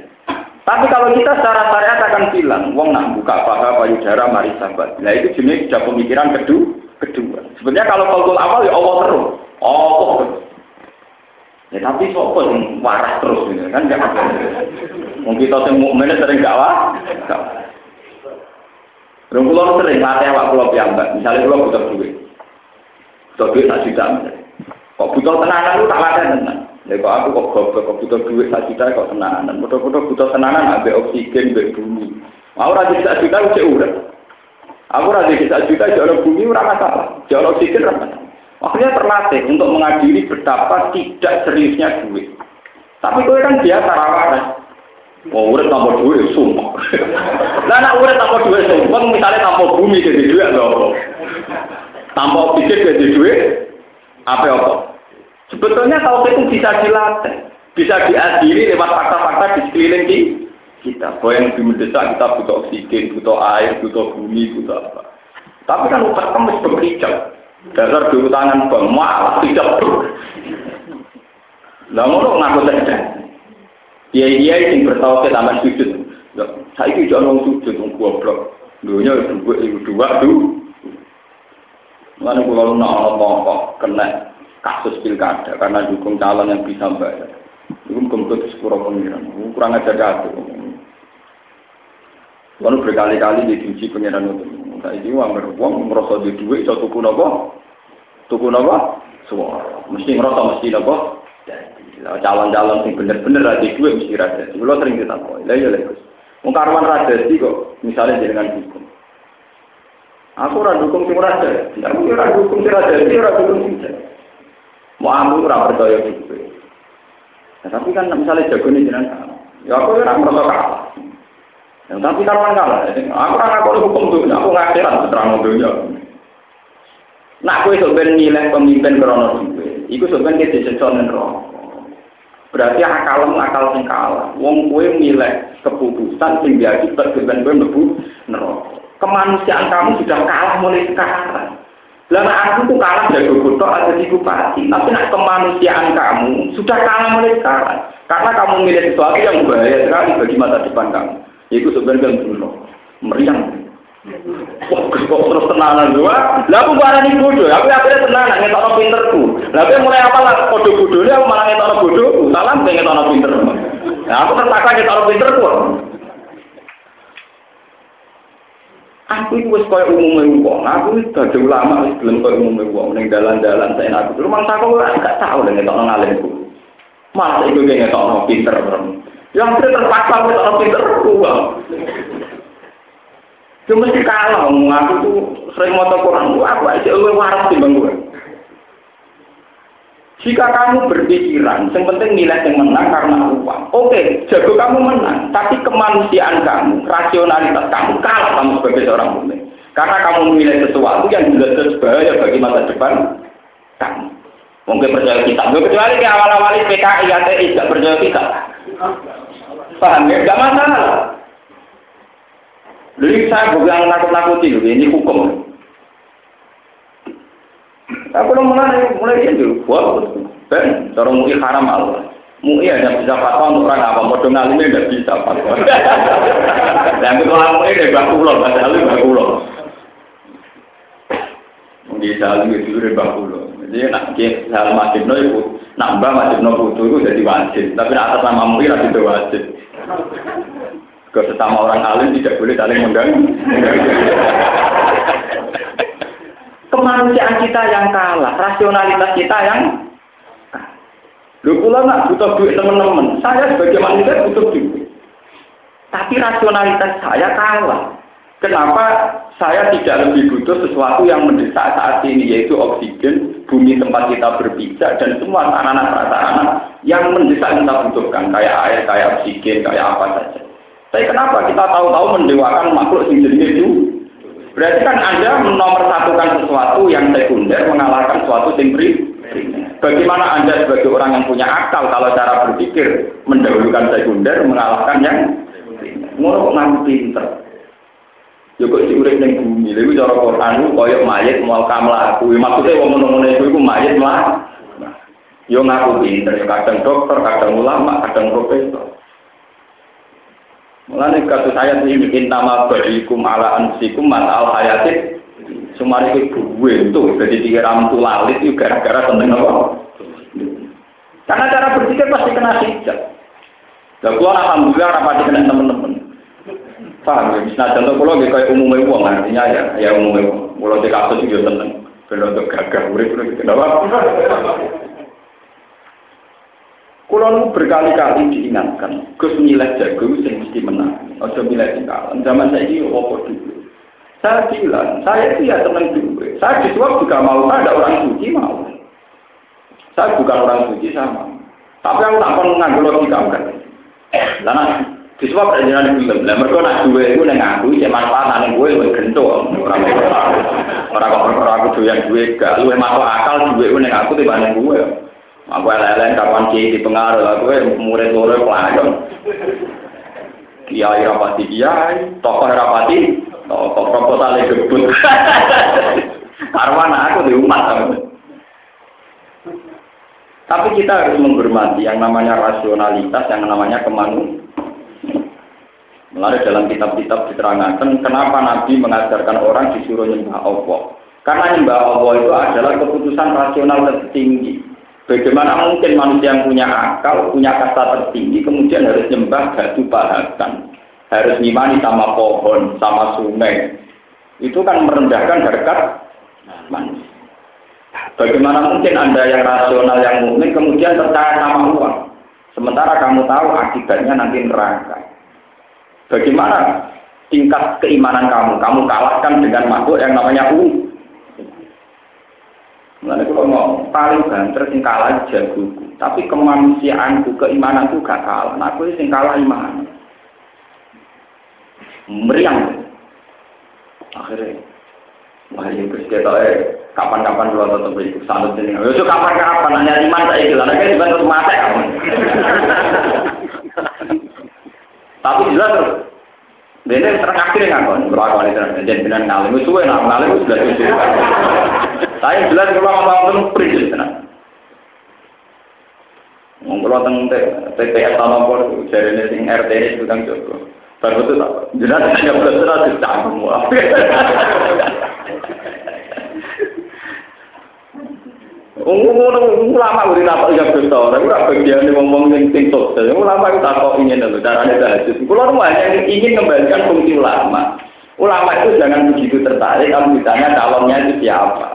A: Tapi kalau kita secara syariat akan bilang, wong nak buka paha payudara mari sahabat. Nah itu jenis sudah pemikiran kedua. kedua. Sebenarnya kalau konsul awal ya Allah terus. Oh, Ya tapi sopo yang waras terus gitu kan enggak apa. Wong kita sing mukmin sering gak wah. Rong kula sering latih awak kula piyambak. Misalnya kula butuh duit. Butuh duit sak juta. Kok butuh tenanan lu tak latih tenan. Ya kok aku kok goblok kok butuh duit sak juta kok tenanan. Mudah-mudah butuh tenanan ambek oksigen ambek bumi. Mau ora sak juta cek. Aku ora sak juta jauh bumi ora masalah. Jauh oksigen ora masalah. Akhirnya terlatih untuk mengadili betapa tidak seriusnya duit. Tapi gue kan biasa rawan. Oh, udah tanpa duit, sumpah. Nah, nak udah tanpa duit, sumpah, misalnya tanpa bumi jadi duit, loh. Tanpa oksigen jadi duit, apa apa? Sebetulnya kalau itu bisa dilatih, bisa diadili lewat fakta-fakta di sekeliling kita. Bahwa yang lebih mendesak kita butuh oksigen, butuh air, butuh bumi, butuh apa. Tapi kan utak kamu bekerja. Dasar tangan bang, malah tidak ber. Lah ngono ngaku saja. Iya iya sing bertawaf taman sujud. Saya itu jangan sujud, wong goblok. Dunia dua, dua, dua. Mana kalau nak ngomong kena kasus pilkada karena dukung calon yang bisa bayar. Itu kemudian sepuluh pengiran. Kurang aja jatuh. Kalau berkali-kali diuji pengiran itu. Nah ini uang beruang merasa di duit, so tuku nopo, tuku nopo, suara. Mesti merasa mesti nopo. Calon-calon yang bener-bener ada duit mesti rada. Kalau sering tahu, lah ya lepas. Mungkarwan rada sih kok, misalnya dengan hukum. Aku ora dukung sing ora ada. Aku ora dukung sing ora ada, ora dukung sing Mau aku ora percaya gitu. Nah, tapi kan misalnya jago nih jenengan, ya aku ora merasa kalah. Ya, tapi karuan kalah. Aku ora ngaku hukum tuh, aku ngakhiran terang dunia. Nah, aku itu nilai pemimpin krono duwe. Iku sebenarnya kita diseconen roh. Berarti akal akal sing kalah. Wong kue nilai keputusan sing ben mlebu neraka kemanusiaan kamu sudah kalah mulai sekarang. Lama aku tuh kalah dari bodoh ada di bupati, tapi nak kemanusiaan kamu sudah kalah mulai sekarang. Karena kamu milih sesuatu yang bahaya sekali bagi masa depan kamu. Itu sebenarnya dulu meriang. Wah, kok terus tenanan dua? Lah aku barani bodoh, aku akhirnya tenanan ngetok pinterku. Lah aku mulai apa lah kode bodohnya aku malah ngetok bodoh, salam pengen ngetok pinter. Nah, aku terpaksa ngetok pinterku. Aku itu wis koyo umume wong. Aku wis dadi ulama wis gelem koyo umume wong ning dalan-dalan saya aku. Rumah saku ora gak tau nek ngetokno ngalimku. Mas iku ge ngetokno pinter Yang terpaksa ngetokno pinter uang. Cuma mesti kalah, aku tuh sering mau Quran, aku aja lu waras di bangku. Jika kamu berpikiran, yang penting nilai yang menang karena uang. Oke, jago kamu menang, tapi kemanusiaan kamu, rasionalitas kamu kalah kamu sebagai seorang mukmin. Karena kamu memilih sesuatu yang jelas-jelas bahaya bagi masa depan kamu. Mungkin percaya kita, kecuali di awal-awal PKI, ATI, tidak percaya kita. Paham ya? Tidak masalah. Jadi saya bukan nakut-nakuti, ini hukum. Aku belum mulai mulai dulu. Wah, ben, cara mui haram Allah. Mui hanya bisa fatwa untuk orang apa, mau ngalimnya tidak bisa fatwa. Dan itu kalau mui dia baku loh, bahasa alim baku loh. Mungkin salim itu udah baku loh. Jadi nak ke hal masjid no itu, nak mbak masjid no itu jadi wajib. Tapi atas nama mui itu wajib. Ke sesama orang alim tidak boleh saling mengganggu kemanusiaan kita yang kalah, rasionalitas kita yang Lu pula nak butuh duit teman-teman. Saya sebagai manusia butuh duit. Tapi rasionalitas saya kalah. Kenapa saya tidak lebih butuh sesuatu yang mendesak saat ini yaitu oksigen, bumi tempat kita berpijak dan semua sarana-sarana yang mendesak kita butuhkan kayak air, kayak oksigen, kayak apa saja. Tapi kenapa kita tahu-tahu mendewakan makhluk jenis itu Berarti kan Anda menomorsatukan sesuatu yang sekunder mengalahkan sesuatu yang primer. Bagaimana Anda sebagai orang yang punya akal kalau cara berpikir mendahulukan sekunder mengalahkan yang ngono kok pinter. Yo kok sing urip ning bumi, lha cara Quran koyo mayit mau kamlaku. Maksudnya wong ngono-ngono iku iku mayit mlah. Yo ngaku pinter, kadang dokter, kadang ulama, kadang profesor. Mulane kasus saya ini intama barikum ala ansikum mat al hayatin sumari itu gue itu jadi tiga ramtu lalit itu gara-gara tentang apa? Karena cara berpikir pasti kena hijab. Dan gua alhamdulillah rapati kena teman-teman. Paham ya? Nah contoh kalau kayak umumnya uang artinya ya ya umumnya uang. Kalau di kasus juga tenang. Kalau untuk gagah urip itu kenapa? Kulo berkali-kali diingatkan, Gus nilai jago sing mesti menang. Ojo milih sing. Zaman saya ini opo dulu. Saya bilang, saya itu ya tenang dulu. Saya disuap juga mau, saya ada orang suci mau. Saya bukan orang suci sama. Tapi aku tak pernah nganggur logika kan. Karena disuap ada jalan film. Lah mereka nak dua itu neng aku, cek manfaat neng gue lebih gento. Orang orang orang aku doyan gue gak, lu masuk akal dua itu neng aku tiba neng gue. Aku lelen kapan kiai di pengaruh, aku murid murid pelajar. Kiai rapati kiai, tokoh rapati, tokoh proposal gebut. Arwana aku di umat. Tapi kita harus menghormati yang namanya rasionalitas, yang namanya kemanusiaan. Melalui dalam kitab-kitab diterangkan kenapa Nabi mengajarkan orang disuruh nyembah Allah. Karena nyembah Allah itu adalah keputusan rasional tertinggi. Bagaimana mungkin manusia yang punya akal, punya kata tertinggi, kemudian harus nyembah batu pahakan, harus ngimani sama pohon, sama sungai. Itu kan merendahkan harkat manusia. Bagaimana mungkin Anda yang rasional, yang mungkin kemudian percaya sama uang. Sementara kamu tahu akibatnya nanti neraka. Bagaimana tingkat keimanan kamu? Kamu kalahkan dengan makhluk yang namanya uang. Mulane kalau mau paling banter sing kalah jagoku, tapi kemanusiaanku, keimananku gak kalah. Nah, aku sing kalah iman. Meriang. Akhirnya, wah ini terus kita eh kapan-kapan dulu tetap ikut sanut ini. Yo kapan-kapan nanya iman saya gitu, karena kan dibantu mata kamu. Tapi jelas terus. Ini terang akhirnya ngakon, berlaku ini terang. Jadi benar ngalim, itu enak, ngalim itu sudah tujuh. Saya jelas kalau ngomong itu prinsip tenang. Ngomong tentang TPS Tanopor, jadi ini sing RT ini itu kan Joko. Baru itu jelas hanya belas-belas dicanggung. Ulama udah apa yang besar, tapi ora bagian ngomong yang sing sukses. Ulama itu tak kok ingin lho carane tahajud. Kulo hanya ingin kembalikan fungsi ulama. Ulama itu jangan begitu tertarik kalau ditanya calonnya itu siapa.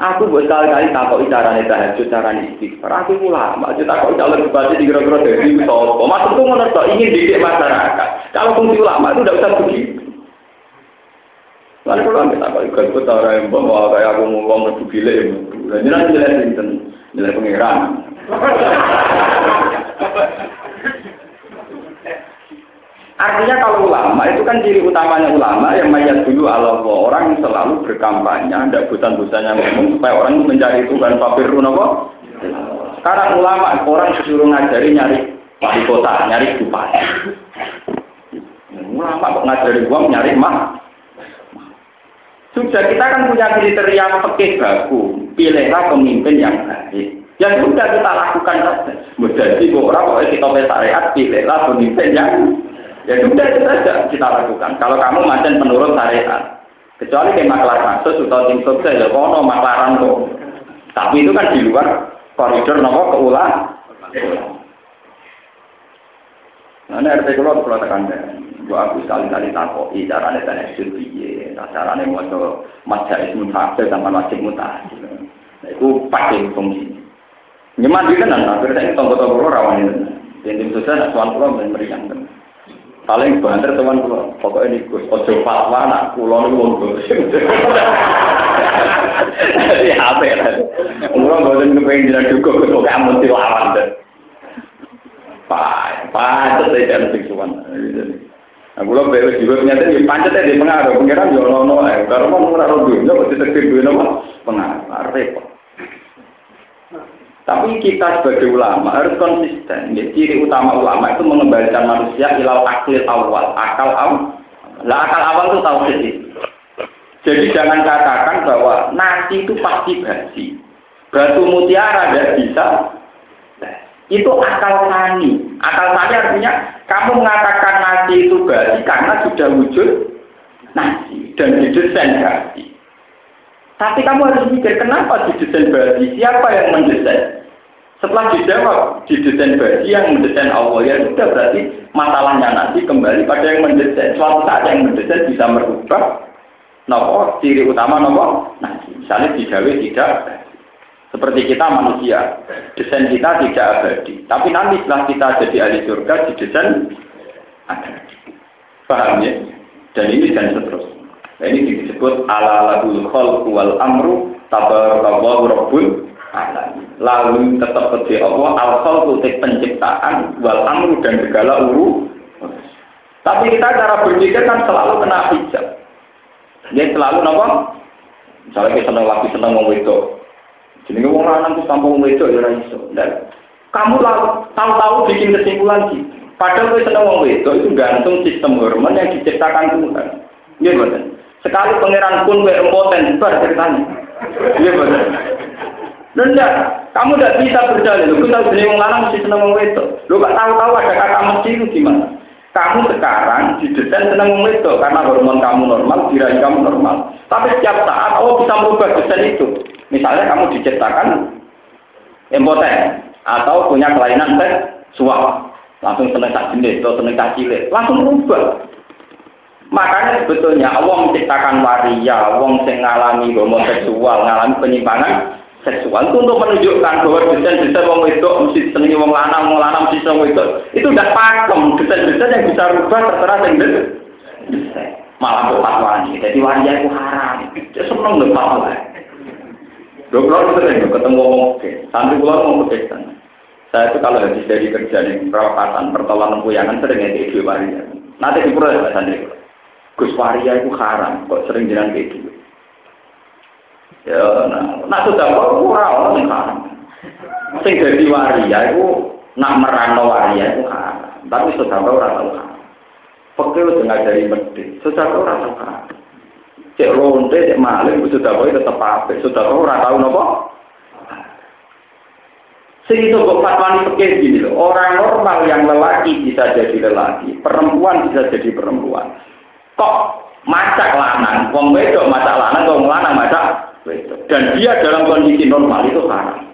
A: Aku buat kali-kali takut carane tahajud, carane istighfar. Aku ulama, aja takut calon bupati di kira-kira dari itu. Maksudku menurut ingin didik masyarakat. Kalau fungsi ulama itu tidak usah begitu. Lalu kalau kita takut ikut ikut orang yang bawa kayak aku mau ngomong itu gila ya. Dan jelas jelas itu nilai pengiran. Artinya kalau ulama itu kan ciri utamanya ulama yang mayat dulu Allah orang yang selalu berkampanye, tidak bosan-bosannya ngomong supaya orang mencari Tuhan papirun apa? Sekarang ulama orang disuruh ngajari nyari wali kota, nyari bupati. Ulama kok ngajari uang nyari mah? Sudah kita kan punya kriteria pekeh baku, pilihlah pemimpin yang baik. Ya sudah kita lakukan saja. Menjadi orang kalau kita syariat, pilihlah pemimpin yang Ya sudah itu saja kita lakukan. Kalau kamu macam menurut syariat, kecuali kayak maklar kasus atau tim sukses ya kono maklaran tuh. Tapi itu kan di luar koridor nopo keulang. Nah, ini RT kalau kalau tekan gua aku sekali-kali takoki carane tanya piye, carane maca majalis mutafsir sama wajib mutafsir. Nah, itu pakai fungsi. Nyeman di tenan, akhirnya saya tonggo-tonggo rawan ini. Yang tim sukses, tuan pulau dan meriang paling banter teman kula pokoknya ini gus ojo fatwa anak kula ini wong jadi apa ya? Kula boten kepengen jalan juga gus kok kamu tilawan deh itu saya jangan fiksuan Nah, kula beres juga ternyata di pancet di pengaruh, pengiran yo ono eh, kalau mau ora rodo, yo mesti tekir duwe napa? Pengaruh, repot. Tapi kita sebagai ulama harus konsisten. Ya, ciri utama ulama itu mengembalikan manusia ilal akil awal. Akal awal. Lah akal awal itu tahu sih. Jadi jangan katakan bahwa nasi itu pasti basi. Batu mutiara tidak bisa. Itu akal tani. Akal tani artinya kamu mengatakan nasi itu basi karena sudah wujud nasi dan didesain basi. Tapi kamu harus mikir kenapa didesain basi? Siapa yang mendesain? Setelah dijawab, didesain bagi yang mendesain Allah, ya sudah berarti masalahnya nanti kembali pada yang mendesain. Suatu saat yang mendesain bisa merubah nopo ciri utama nopo. Nah, misalnya digawe tidak seperti kita manusia, desain kita tidak abadi. Tapi nanti setelah kita jadi ahli surga, didesain abadi. Paham ya? Dan ini dan seterusnya. Nah, ini disebut ala lahul khalqu wal amru tabarakallahu rabbul Lalu tetap kerja Allah al tutik penciptaan wal amru dan segala uru. Tapi kita cara berpikir kan selalu kena hijab. Dia selalu nopo. Misalnya kita seneng lagi seneng mau itu. Jadi ngomong lanang tuh sampai mau itu ya iso. Dan kamu tahu-tahu bikin kesimpulan sih. Padahal kita seneng mau itu itu gantung sistem hormon yang diciptakan Tuhan. Iya betul. Sekali pangeran pun berempoten bar ceritanya. Iya betul. Enggak, kamu tidak bisa berdalil. Lu tahu jenis orang lanang mesti seneng wong itu. Lu gak tahu-tahu ada kata mesti itu gimana? Kamu sekarang didesain seneng wong itu karena hormon kamu normal, diri kamu normal. Tapi setiap saat Allah bisa merubah desain itu. Misalnya kamu diciptakan impoten atau punya kelainan seksual. langsung seneng tak jenis, atau seneng tak cilik, langsung berubah. Makanya sebetulnya Allah menciptakan waria, wong sing ngalami homoseksual, ngalami penyimpangan seksual itu untuk menunjukkan bahwa desain-desain wong wedok mesti senengi wong lanang, wong lanang mesti seneng wedok. Itu udah pakem, desain-desain yang bisa rubah terserah sing desain. Malah kok fatwani. Jadi waria itu haram. Seneng lho. Dua pulau sering ketemu wong Sampai pulau mau ke Saya itu kalau habis dari kerja nih perawatan pertolongan puyangan sering ya di waria. Nanti di pulau ya santri. Gus Waria itu haram, kok sering jalan kayak gitu. Ya, nah, nah sudah kok ora orang yang haram. Sing jadi waria itu nak merano waria itu haram. Tapi sudah kau ora tahu haram. Pekil dengan dari medit, sudah kau ora tahu haram. Cek ronde, cek maling, sudah kau tetap apa? Sudah kau ora tahu nopo. Itu kok fatwani pekil gini loh. Orang normal yang lelaki bisa jadi lelaki, perempuan bisa jadi perempuan kok macak lanang, wong wedok macak lanang, wong lanang macak wedok. Dan dia dalam kondisi normal itu haram.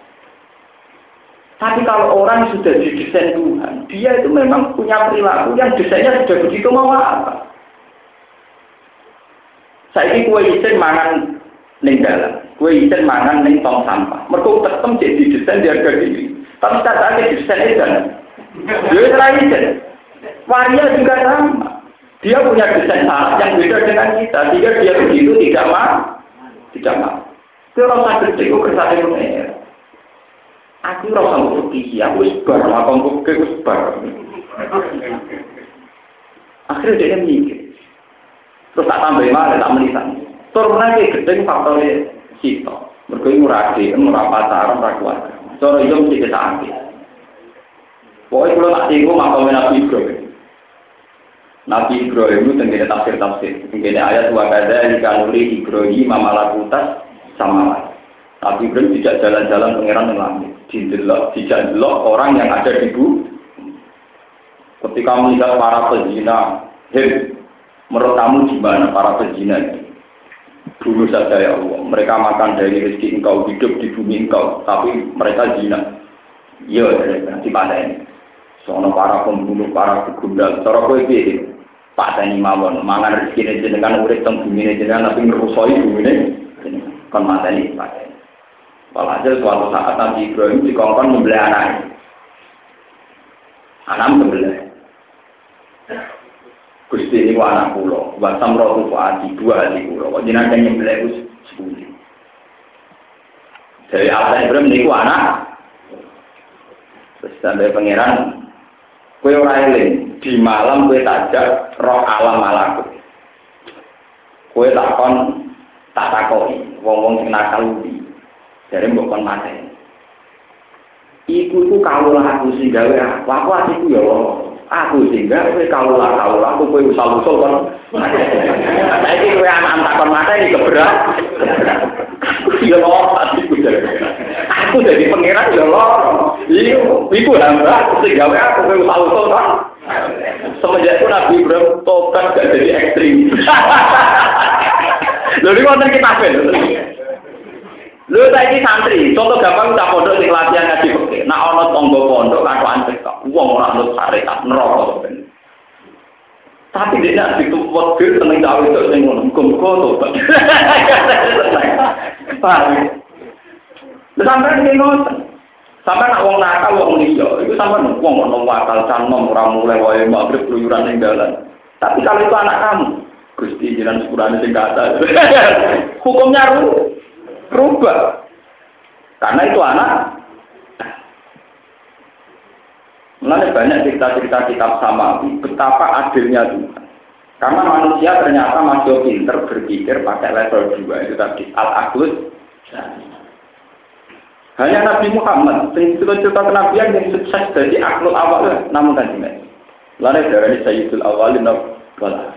A: Tapi kalau orang sudah didesain Tuhan, dia itu memang punya perilaku yang desainnya sudah begitu mau apa. Saya ini kue isin mangan ning dalam, kue isin mangan ning tong sampah. Mereka tetap jadi desain di harga diri. Tapi saat ada itu, dia isin. Waria juga sama. Dia punya desain syarat yang beda dengan kita, sehingga dia begitu tidak mau, tidak mau. Itu orang sakit itu kersane mengenai. Aku rasa pergi, aku sebar, aku sebar. Akhirnya dia mikir. Terus tak tambah malah tak menisan. Turunnya kayak gedeng faktornya sito. Mereka ini murah di, murah pacaran, murah keluarga. Cara itu mesti kita ambil. Pokoknya kalau tak tinggal, maka Nabi Ibrahim. Nabi Ibrahim itu tenggine tafsir-tafsir. Tenggine ayat wa kada ikanuli Ibrahim mamalakutas sama lah. Nabi Ibrahim tidak jalan-jalan pangeran yang langit. Didelok, tidak delok orang yang ada di bumi. Ketika melihat para pezina, hei, menurut kamu gimana para pezina ini? Dulu saja ya Allah, mereka makan dari rezeki engkau, hidup di bumi engkau, tapi mereka zina. Iya, nanti pada ini. Soalnya para pembunuh, para begundal, cara kue Pak Tani mawon, mangan rezeki ini jenengan urip teng bumi ini jenengan tapi ngerusoi bumi ini kon mateni Pak Tani. Walhasil suatu saat Nabi Ibrahim dikongkon membeli anak Anak membeli. Gusti ini anak pulau, buat samrotu fuadi dua hati pulau. Kok jenengan yang nyembeli itu sepuluh. Dari Allah Ibrahim ini anak. Terus sampai pangeran Kue ora eling, di malam kue tajak roh alam malakut. Kue takon tak takoi, wong-wong sing nakal ubi. Jadi mbok kon mate. Iku iku kawula aku sing gawe aku, aku atiku ya Aku sing gawe kawula kawula aku kowe usah-usul kon. Saiki kowe anak takon mate iki keberat. Ya Allah, atiku Aku jadi pangeran ya Allah. Iya, ibu hamba aku gawe aku kowe usah-usul kan. Semenjak itu Nabi Ibrahim tobat gak jadi ekstrim. Lho iki wonten kitabe Lho saiki santri, contoh gampang tak pondok sing latihan ngaji fikih. Nak ana tangga pondok katokan cekak, wong ora nut syariat neraka Tapi dia nak itu waktu seneng cawe itu sing ngono, muga-muga tobat. Paham? Sampai ini ngoten. Sampai nak wong nakal wong liya, itu sampai wong ono wakal canom ora mulai wae maghrib keluyuran ning dalan. Tapi kalau itu anak kamu, Gusti jiran sepurane sing kata. Hukumnya ru rubah. Karena itu anak Mulai banyak cerita-cerita kitab sama betapa adilnya Tuhan. Karena manusia ternyata masih pinter berpikir pakai level dua itu tadi al-aklus. Hanya Nabi Muhammad, cerita-cerita kenabian yang sukses dari akhlul awal, namun tidak. Lalu dari Sayyidul Awalin wala.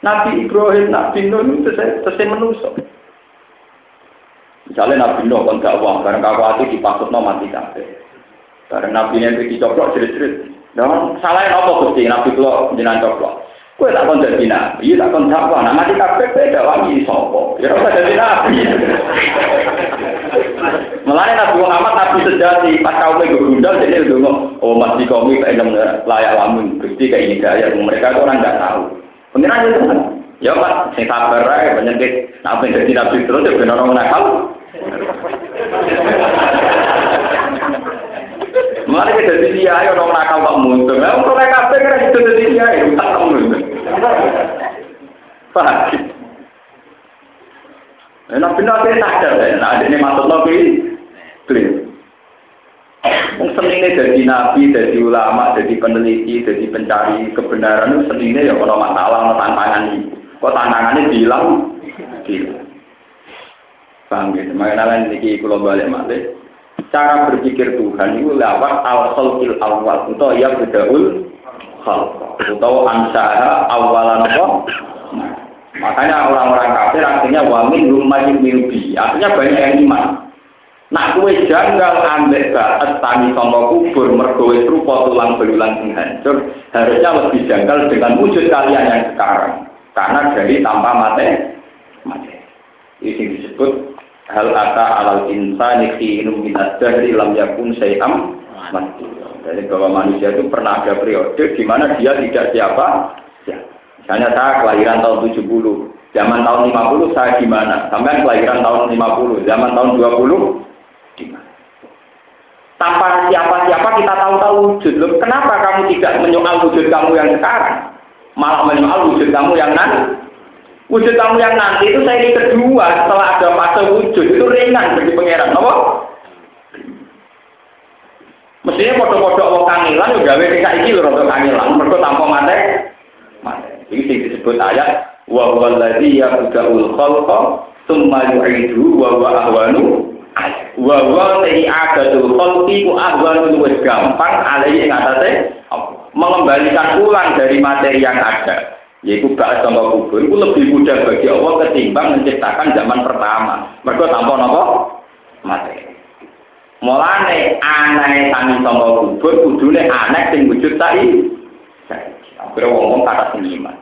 A: Nabi Ibrahim, Nabi Nuh itu selesai menusuk. Misalnya Nabi Nuh kan gak uang, kawati dipasut no mati kabeh. Karena Nabi yang pergi coplok jerit-jerit. Dan salah apa Gusti Nabi Nuh jenengan coplok. Kue tak kon jadi nabi, tak kon dakwah. Nah mati kabeh kowe dakwahi sapa? Ya ora jadi nabi. Mulane Nabi Muhammad nabi sejati pas kaum itu gundal jadi ndonga, oh masih kami pengen layak lamun Gusti kayak ini gaya mereka itu orang nggak tahu. Pengiran itu. Ya Pak, sing sabar ae penyakit nabi jadi nabi terus ya benar orang nakal. Mulai kita jadi dia, ayo orang nakal tak muncul. Nah, kalau mereka kabeh kan itu jadi dia, itu tak muncul. Paham? Nah, benar saya sadar ya. Nah, ini maksud nabi, clear. Wong senine jadi nabi, jadi ulama, jadi peneliti, jadi pencari kebenaran itu senine ya kalau masalah, tantangan itu. Kok tantangannya bilang, bilang. Paham gitu? Makanya ini kalau balik balik cara berpikir Tuhan itu lewat al khalqil awal atau ya bedaul khalq atau ansaha awalan apa? Makanya orang-orang kafir artinya wamin lumayan minubi artinya banyak yang iman. Nak kue janggal ambek baat tani sama kubur mergowe rupa tulang belulang sing hancur harusnya lebih janggal dengan wujud kalian yang sekarang. Karena dari tanpa mate mate. Ini disebut hal ata alal insani khinum minad dahri lam yakun sayam. Jadi bahwa manusia itu pernah ada periode di mana dia tidak siapa ya. Misalnya saya kelahiran tahun 70, zaman tahun 50 saya gimana? Sampai kelahiran tahun 50, zaman tahun 20 gimana? Tanpa siapa-siapa kita tahu-tahu wujud. Loh, kenapa kamu tidak menyoal wujud kamu yang sekarang? Malah menyoal wujud kamu yang nanti? Wujud kamu yang nanti itu saya ini kedua setelah ada fase wujud itu ringan bagi pangeran, apa? Mestinya foto-foto Allah kangilan juga gawe nek saiki lho rada kangilan, mergo tanpa mate. Mate. Iki disebut ayat wa huwal ladzi yabda'ul khalqa tsumma yu'idu wa huwa ahwanu wa huwa ta'i adatul khalqi ku ahwanu luwih gampang alai ing mengembalikan ulang dari materi yang ada yaitu bahas sama kubur itu lebih mudah bagi Allah ketimbang menciptakan zaman pertama mereka tanpa nopo mati mulane aneh tani sama kubur kudune aneh sing wujud tadi akhirnya ngomong kata seniman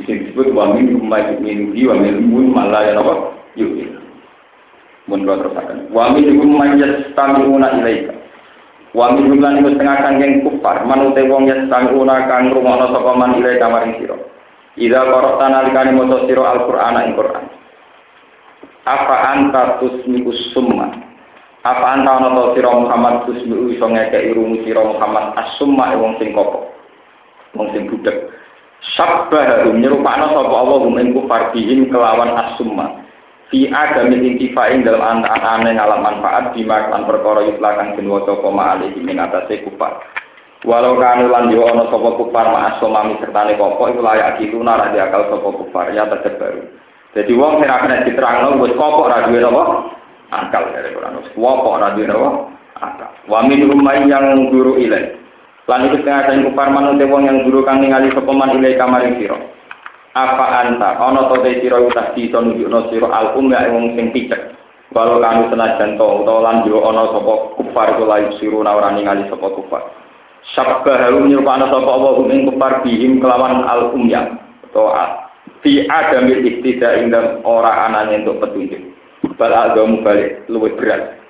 A: disebut wa min maju min wa min mun malah ya nopo yuk mun terus akan wa min manjas tamuna ilaika Wa min jumlah niku setengah kangking kufar, manute wong yang sanguna kang rumono sapa man ilai kamaring sira. Ida korok tanah likani moto sira Al-Qur'an ing Qur'an. Apa anta tusmiku summa? Apa anta ana to sira Muhammad tusmiku iso ngekek irung sira Muhammad as-summa wong sing kopo. Wong sing budek. Sabbah nyerupakno sapa Allah ing kufar bihim kelawan as-summa fi adam intifain dalam anak aneh ngalam manfaat di makan perkara yutlakan den waca koma alih ing atase kufar. Walau kanu lan yo ana sapa kufar ma'as somami sertane kopo iku layak itu nara di akal sapa kufar ya tetep baru. Jadi wong sing kena diterangno wis kopo ra duwe apa akal dari Quran wis kopo ra duwe apa akal. Wa min rumai yang guru ilai. Lan iku setengah sing kufar manut wong yang guru kang ningali sapa man ilai kamaring sira apa anta? Ana to te sira utas bisa nunjukno sira al umma wong sing picek. Walau kanu senajan to utawa lan yo ana sapa kufar iku layu siru ora ningali sapa kufar. Sabba harum nyupana sapa Allah ing kufar bihim kelawan al umya to fi adam iktida ing ora anane untuk petunjuk. Bal agamu balik luwih berat.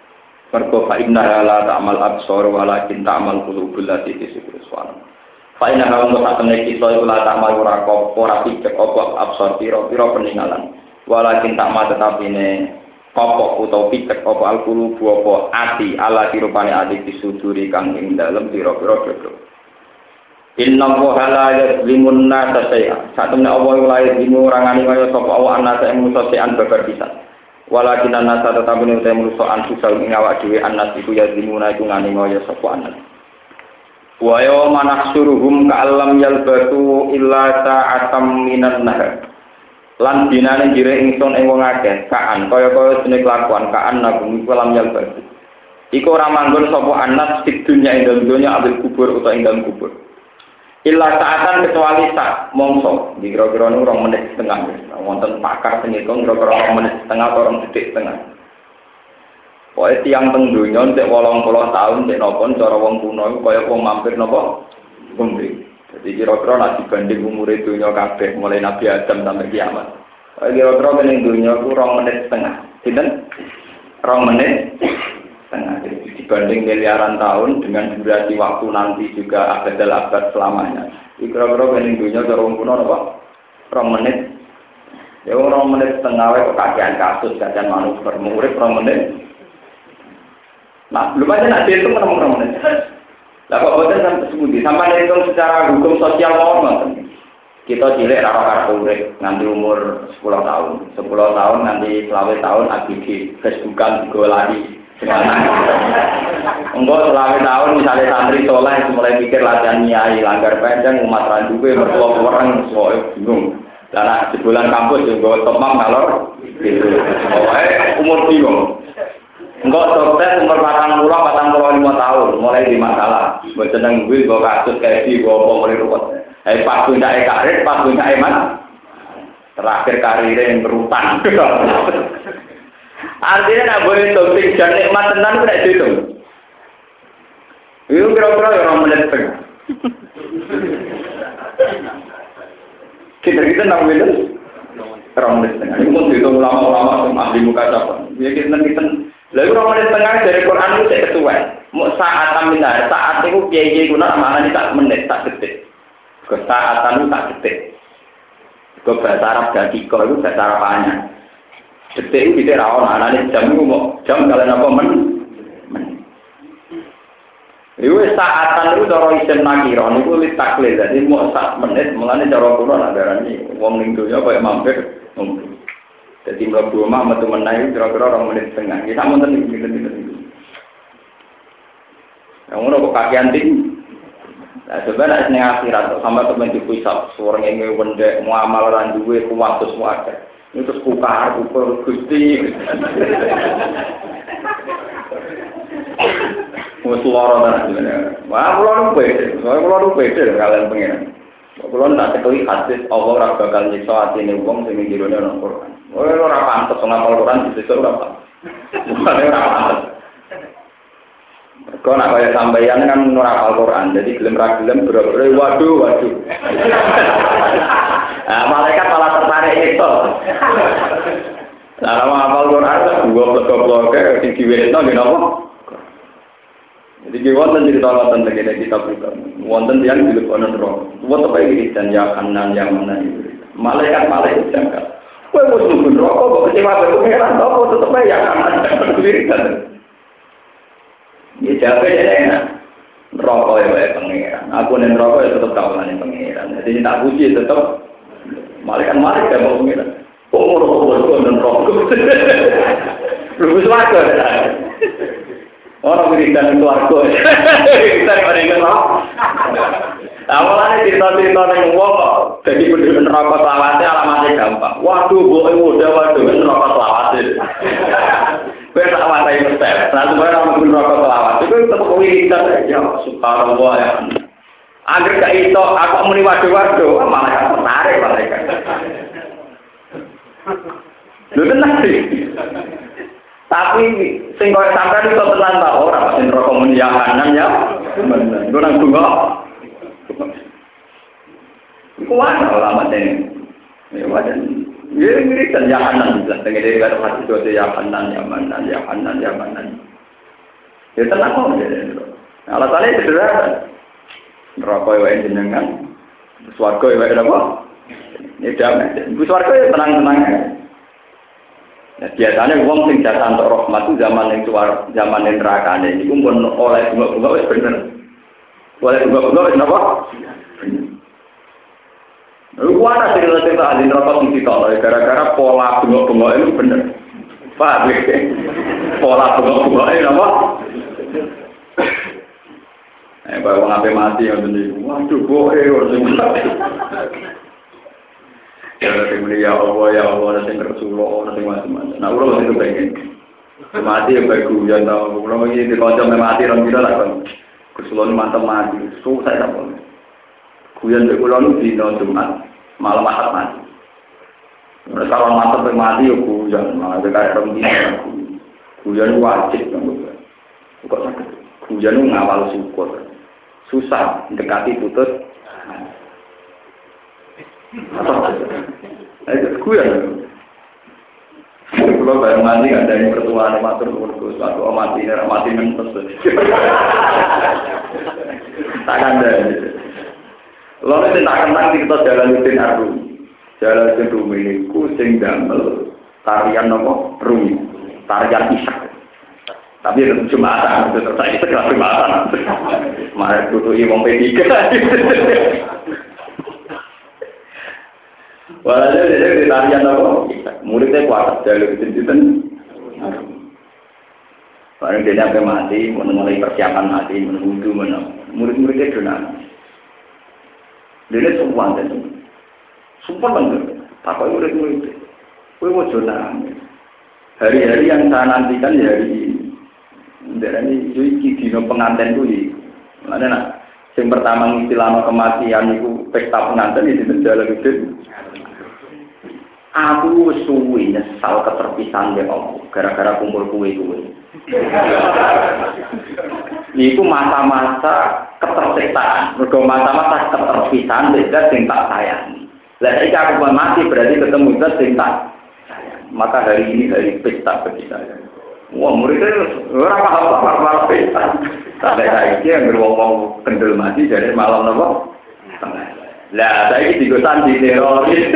A: Mergo fa inna la ta'mal absar walakin ta'mal qulubul lati fi Fa'ina hawa musa temne kita iku la tak malu ora ora picek apa absor piro piro peninggalan. Walakin tak ma tetapi ne kopo utawa picek apa alkulu apa ati ala dirupane ati disuduri kang ing dalem piro-piro dodo. Inna wa la yazlimun nasa say'a. Satemene Allah la yazlimu ora ngani kaya sapa Allah anasa ing musa sean babar. Walakin anasa tetapi ne musa anfusal ing awak dhewe anas iku yazlimuna iku ngani kaya sapa anas. Wa yawma nahsuruhum ka'allam yalbatu illa sa'atam minan nahar. Lan dinane jire ingsun ing wong akeh, kaan kaya-kaya dene kelakuan kaan nagum iku lam yalbatu. Iku ora manggon sapa anas di dunya ing dunya abil kubur utawa ing dalem kubur. Illa saatan kecuali sak mongso, di kira-kira nu rong menit setengah. Wonten pakar sing ngitung kira-kira menit setengah atau rong detik setengah. Pokoknya tiang tengdunya, cek wolong puluh tahun, cek nopon, cara wong kuno, kaya wong mampir nopo, kumpri. Jadi kira-kira nak dibanding umur dunia kabeh mulai Nabi Adam sampai kiamat. Kira-kira kene dunia ku rong menit setengah. Sinten? Rong menit setengah. Jadi dibanding miliaran tahun dengan durasi waktu nanti juga abad abad selamanya. Kira-kira kene dunia cara umur apa? Rong menit. Ya rong menit setengah kok kakean kasus kakean manuver murid rong menit. Nah, belum aja nanti itu ketemu rong menit. Lah kok boten sampai sebuti, sampai hitung secara hukum sosial normal. Kita cilik raro kartu urip nganti umur 10 tahun. 10 tahun nanti selawe tahun ABG Facebookan lagi. Enggak selawe tahun misalnya santri soleh mulai mikir latihan nyai langgar panjang umat randuwe mertua orang soalnya bingung. Dan sebulan kampus juga temam kalau gitu. Pokoknya umur bingung. Enggak sukses umur patang pulau, patang pulau lima tahun, mulai di masalah. Gue seneng gue, gue kasus kayak di gue mau mulai ruwet. Eh pas punya karir, pas punya mana? Terakhir karirnya yang berutang. Artinya nak boleh topik dan nikmat tenan udah itu. Itu kira-kira orang menit setengah. Kita kita nak orang menit setengah. Ini pun itu ulama-ulama ahli muka siapa. Ya kita kita Lalu orang menit setengah dari Quran itu saya ketua. Mau saat aminah, saat itu kiai kiai guna mana ini tak menit, tak detik. Ke saat itu tak detik. Ke bahasa Arab dakiko itu bahasa Arabnya. Detik itu tidak rawon, anak jam itu mau jam kalian apa men? Itu saatan itu cara isim nakiron itu litakle jadi mau sak menit mengenai cara kuno ada ini uang lingkunya kayak mampir ngumpul. Jadi mlebu omah metu meneh kira-kira orang menit setengah. Kita mau tentu gitu gitu. Yang ngono kok kakian tinggi. Nah, sebenarnya ini akhirat sama teman di pusat, suara ini wende muamal orang duwe kuat terus wae. Itu terus kukar, ukur gusti. Wes loro tenan. Wah, kula nu pede, soalnya kula nu pede kalian pengen. Kula nak tekeli hadis Allah ora bakal nyiksa atine wong sing jirone nang Quran. Ora ora pantes ngapal Quran disiksa ora pantes. Ora pantes. Kau nak kaya sampeyan kan ora hafal Quran, jadi gelem ra gelem bro-bro waduh waduh. Nah, malaikat malah tertarik itu. Nah, nama hafal Quran gua blok-blok di diwetno ngene apa? Jadi ki wonten cerita wonten tegene kitab itu. Wonten yang dilebokno neraka. Wonten apa iki dan ya kanan yang mana itu. Malaikat malaikat jangka. Kowe wis nunggu neraka kok kecewa karo pengiran apa tetep ya kanan. Ya jawab ya enak. Neraka ya wae pengiran. Aku ning neraka ya tetep kaulane pengiran. Jadi tak puji tetep malaikat malaikat mau pengiran. Kok ngono kok nang neraka. Orang wiridan keluarga. Kita mereka kok. Awalnya cerita-cerita yang wong kok jadi penduduk neraka selawatnya alamatnya gampang. Waduh, boe muda, waduh, neraka selawatnya. Gue tak watai mesel. Nah, sebenarnya orang penduduk neraka selawat itu tetap wiridan ya. Subhanallah ya. Agar gak itu, aku muni waduh-waduh, malah kan menarik mereka. Lu tenang sih. Tapi sing koyo sampean iso tenan ta ora sing rokok muni ya kanan ya. Gue nang tunggu. Iku ana ulama ini. Ya wajan. Ya mirip dan ya kanan lah. Dengan dia kata hati itu ya kanan ya mana ya kanan ya mana. Ya tenang kok ya. Alasannya sederhana. Rokok yang jenengan, swarga yang apa? Ini damai. Swarga ya tenang-tenang ya. Nah, biasanya uang sing jatah untuk rahmat itu zaman yang suar, zaman yang neraka ini, pun oleh bunga-bunga itu bener. Oleh bunga-bunga itu apa? Lu ada cerita-cerita ahli neraka sing ditolak gara-gara pola bunga-bunga itu bener. Paham ya? Pola bunga-bunga itu apa? Eh, bawa ngapain mati yang bener. Waduh, bohe, mati. Ya muni ya Allah ya Allah nanti Rasulullah nanti macam-macam. Nah pengen. Mati ya baik guyon tau. Ulah lagi di kocok mati orang kita lah kan. Mantap mati. Susah ya pun. Guyon di ulah di Jumat malam ahad mati. Mereka kalau mantap mati ya guyon. Malah kayak orang kita. Guyon wajib kan Kok sakit? Guyon ngawal syukur. Susah dekati putus. Gue ya. Kalau bayang mati nggak dari pertuaan matur nuwun suatu mati ini mati nentes. Tak ada. Lalu saya tak kenal kita jalan rutin arum. Jalan rutin rumi ini kucing damel tarian nopo rumi, tarian isak. Tapi itu jumatan, itu terjadi segala jumatan. Mari butuh imam P3. Walhasil dia tarian nopo, muridnya kuat rutin rutin. Barang dia sampai mati, mulai persiapan mati, menunggu, murid-muridnya donan. Dia ada semua. Sumpah bener. Apa murid-murid? Kue mau Hari-hari yang saya nantikan ya hari ini. Ini iki dino pengantin kuwi. Mana nak? Yang pertama ngistilano kematian itu pesta pengantin itu menjalan itu. Aku suwi nyesal keterpisahan ya Allah, gara-gara kumpul kue kue. Iku masa-masa ketersiksaan, mergo masa-masa keterpisahan beda sing tak sayang. Lah aku mati berarti ketemu zat sing tak Maka hari ini hari pesta bagi saya. Wah, muridnya ora paham apa malah pesta. Sampai saiki yang ngomong kendel mati jadi malam nopo? Lah, saya ini juga sandi teroris.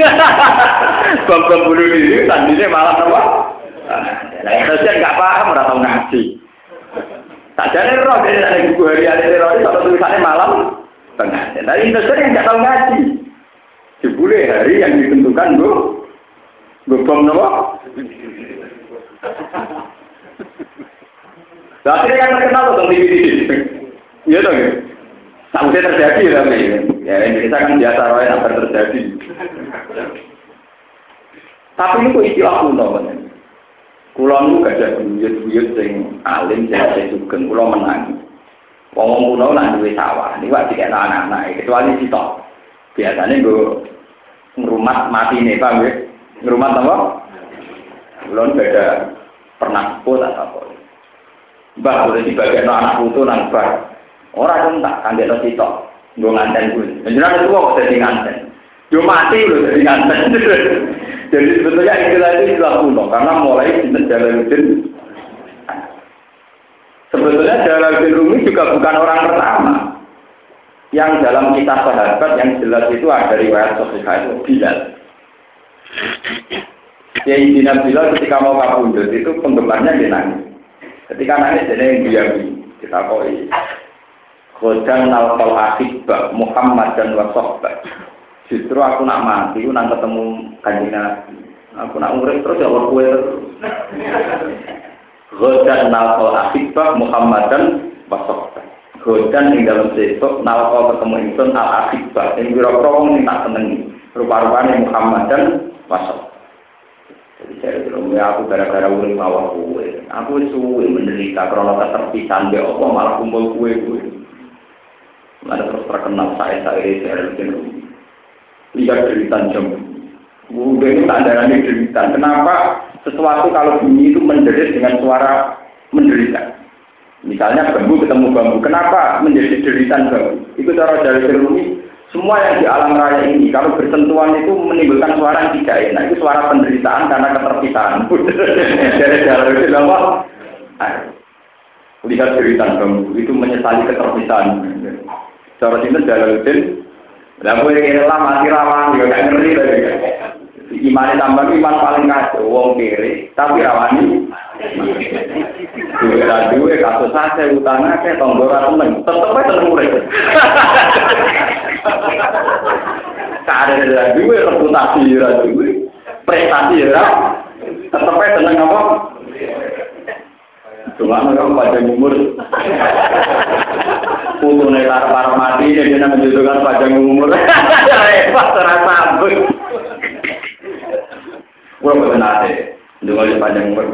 A: Bom-bom bunuh diri, sandinya malam apa? Nah, Indonesia nggak paham, nggak tahu ngaji. Jadi roh, jadi ada buku hari hari teroris, atau tulisannya malam tengah. Nah, Indonesia yang nggak tahu ngaji. Jebule hari yang ditentukan, bu, bu bom apa? Nah, akhirnya kan terkenal tuh TV-TV. Iya dong, ya? Sampai terjadi tapi ya Indonesia kan biasa roy hampir terjadi. Tapi ini kok istilah kuno kan? Kulo nu gak ada buyut-buyut sing alim sing sugeng kulo menang. Wong kuno lah duwe sawah, ini wak dikek anak-anak kecuali sitok. Biasanya gue ngerumat mati nih, Pak, ya? Ngerumat apa? Kulo gak ada pernah pun atau apa. Mbah, boleh dibagian anak putu nang bar. Orang pun tak kangen lo sitok, gue nganten gue. Menjelang itu kok jadi nganten. Yo mati lo jadi nganten. jadi sebetulnya itu istilah kuno karena mulai sinten Jalaluddin. Sebetulnya Jalaluddin Rumi juga bukan orang pertama. Yang dalam kisah sahabat yang jelas itu ada riwayat Sofika itu Bilal. Ya Dina Bilal ketika mau kabundut itu penggemarnya dia nangis. Ketika nangis dia yang diami. Kita koi Godang nalkol akibah Muhammad dan wasohbah. Justru aku nak mati, aku nak ketemu kanjeng Nabi. Aku nak urip terus ya Allah kue Godang nalkol akibah Muhammad dan wasohbah. Godan yang dalam sesok nalkol ketemu insun al akibah. Yang biro-biro ini tak senengi. Rupa-rupanya Muhammad dan wasohbah. Jadi saya bilang, ya aku gara-gara urip mawar kue. Aku suwe menderita karena keterpisahan dia apa malah kumpul kue-kue. Mana terus terkenal saya saya saya bikin lihat cerita jam. Udah ini tak ada cerita. Kenapa sesuatu kalau bunyi itu menderit dengan suara menderita? Misalnya bambu ketemu bambu, kenapa menjadi deritan bambu? Itu cara dari Rumi. Semua yang di alam raya ini, kalau bersentuhan itu menimbulkan suara yang tidak enak. Itu suara penderitaan karena keterpisahan. dari jalan itu apa? Lihat cerita bambu, itu menyesali keterpisahan. Cara jalan Jalaluddin, lah gue kira lah mati rawan, juga gak ngerti lagi. Iman tambah iman paling kacau, wong kiri, tapi rawani. Duwe ra duwe kasus saja utang akeh tonggo ra temen, tetep ae tenang urip. Kare ra duwe reputasi ra prestasi ra tetep ae tenang apa? Cuma orang pada umur Putune lar mati dia menjadikan panjang umur. Repot terasa. Gua boten nate, ndonga panjang umur.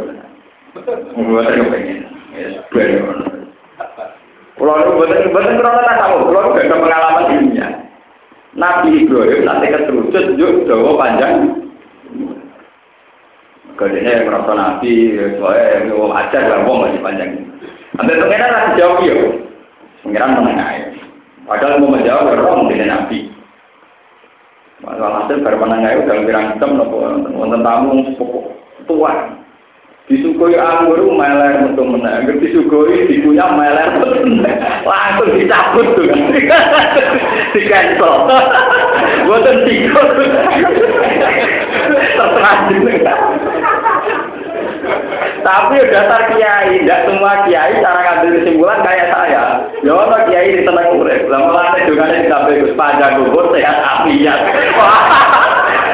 A: Gua tak pengen. Ya. Kalau itu ada pengalaman ilmiah. Nabi Ibrahim nanti keterucut juk Jawa panjang yang merasa nabi, soalnya mau ajar lah, mau masih panjang. Ambil pengenan lah jawab ya. Pengenan menengah. Padahal mau menjawab, orang dengan nabi. Hasil baru menengah udah pirang jam nopo wonten tamu sepupu tua. Disukui anggur meler metu meneng, disukui dikunyah meler langsung dicabut tuh. Di cancel. Boten tikut. Terserah Tapi dasar kiai, tidak semua kiai cara ngambil kesimpulan kayak saya. Ya Allah kiai di tenang urip. Lama lama juga nih kita bagus panjang gugur sehat afiat.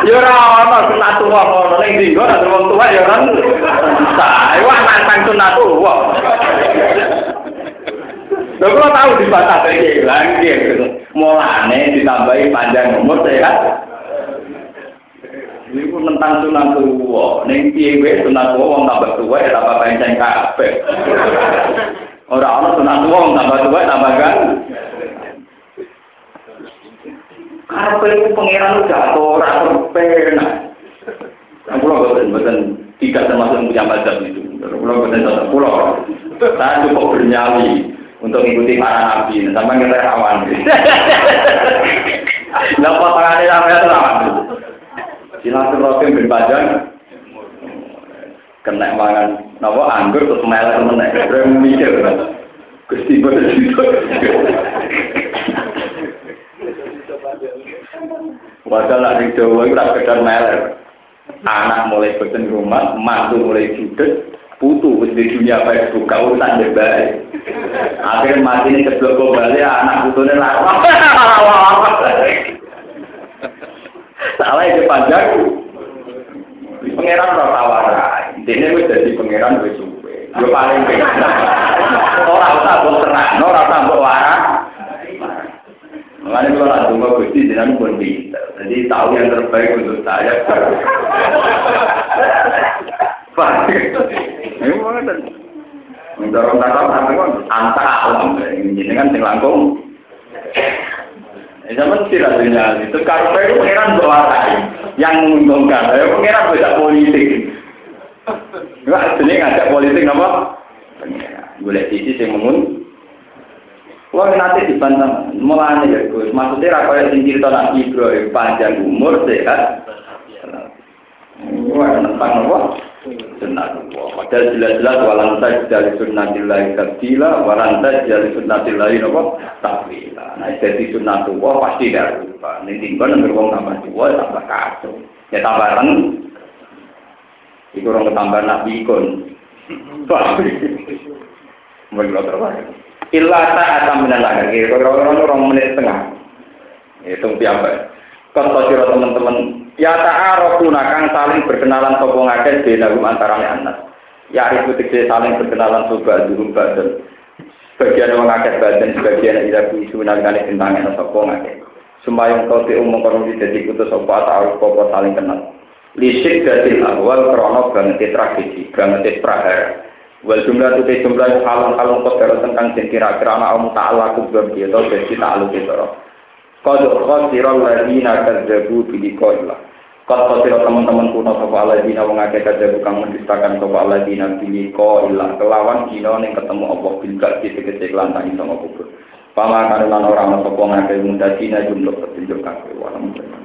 A: Ya ora ono sunat tuwa ngono ning dinggo nek wong tuwa ya kan. Saya wah nantang sunat tuwa. Lho kula tahu di batas iki lagi gitu. Mulane ditambahi panjang umur sehat Iku tentang sunat tua, neng piye gue sunat tua wong tambah tua ya tambah panjang kabeh. Ora ana sunat tua wong tambah tua tambah kan. Karepe iku pangeran udah ora terpena. Nah, pulau boten boten tidak termasuk punya mazhab itu. Pulau boten tetap pulau. Saya cukup bernyali untuk mengikuti para nabi. Sampai kita rawan. Lah potongannya sampai rawan. Silaturahim ben panjang kena mangan napa anggur terus melek meneh. Rem mikir. Gusti boten Padahal lah di Jawa itu sekedar meler. Anak mulai boten rumah, mantu mulai judes, putu di dunia Facebook kau urusan baik. Akhirnya mati ini keblok kembali anak putunya lawan. Salah itu panjang. Pangeran tawara. Dene wis dadi pangeran wis suwe. Yo paling pengen. Ora usah mbok terang, ora usah mbok warak. Mengenai kalau ada dua gusti jenengan pun. Jadi tahu yang terbaik untuk saya. Pak, ini mana? Mendorong takap apa kan? Anta alam, ini kan sing langkung. Zaman tidak sinyal itu karena itu pengiran berwarai yang menguntungkan. Ya pengiran beda politik. Enggak, jadi ngajak politik apa? Boleh sisi yang mengun. Wah nanti dibantah, mulanya ya Gus. Maksudnya rakyat yang cerita Nabi Ibrahim panjang umur sehat. Wah tentang apa? Sunnatullah. Padahal jelas-jelas walan tajal sunnatillahi tabdila, walan tajal sunnatillahi apa? Takwila. Nah, jadi sunnatullah pasti tidak lupa. Ini tinggal nang wong tambah tua tambah kacau. Ya tambah ren. Iku orang tambah nabi ikon. Menurut terbaik. Illa ta'atam minallah. Kira-kira orang menit setengah. Hitung piambak. Kata sira teman-teman, ya ta'arafuna kang saling berkenalan sapa ngakeh benagum antarane anak. Ya itu tegese saling berkenalan sapa dulu badan. Sebagian wong akeh badan, sebagian ila isu nalikane bintangnya sapa ngakeh. Sembayang kau te umum kono dadi kutus sapa ta'aruf apa saling kenal. Lisik dari awal krono banget tragedi, banget prahara. Wal jumlah tu teh jumlah itu halun halun kot tentang sing kira-kira ana kamu tak ala gitu. sebab dia kau jadi tak alu kita roh. Qad khasirul ladina kau bi liqa'illah. Qad khasirul teman-teman kuno sapa aladina wong akeh kadzabu kang mendustakan sapa pilih kau ilah. kelawan dina yang ketemu Allah bil kecil-kecil lantai sama kubur. Pama kare lan ora ana sapa ngakeh jumlah petunjuk kabeh. Walhamdulillah.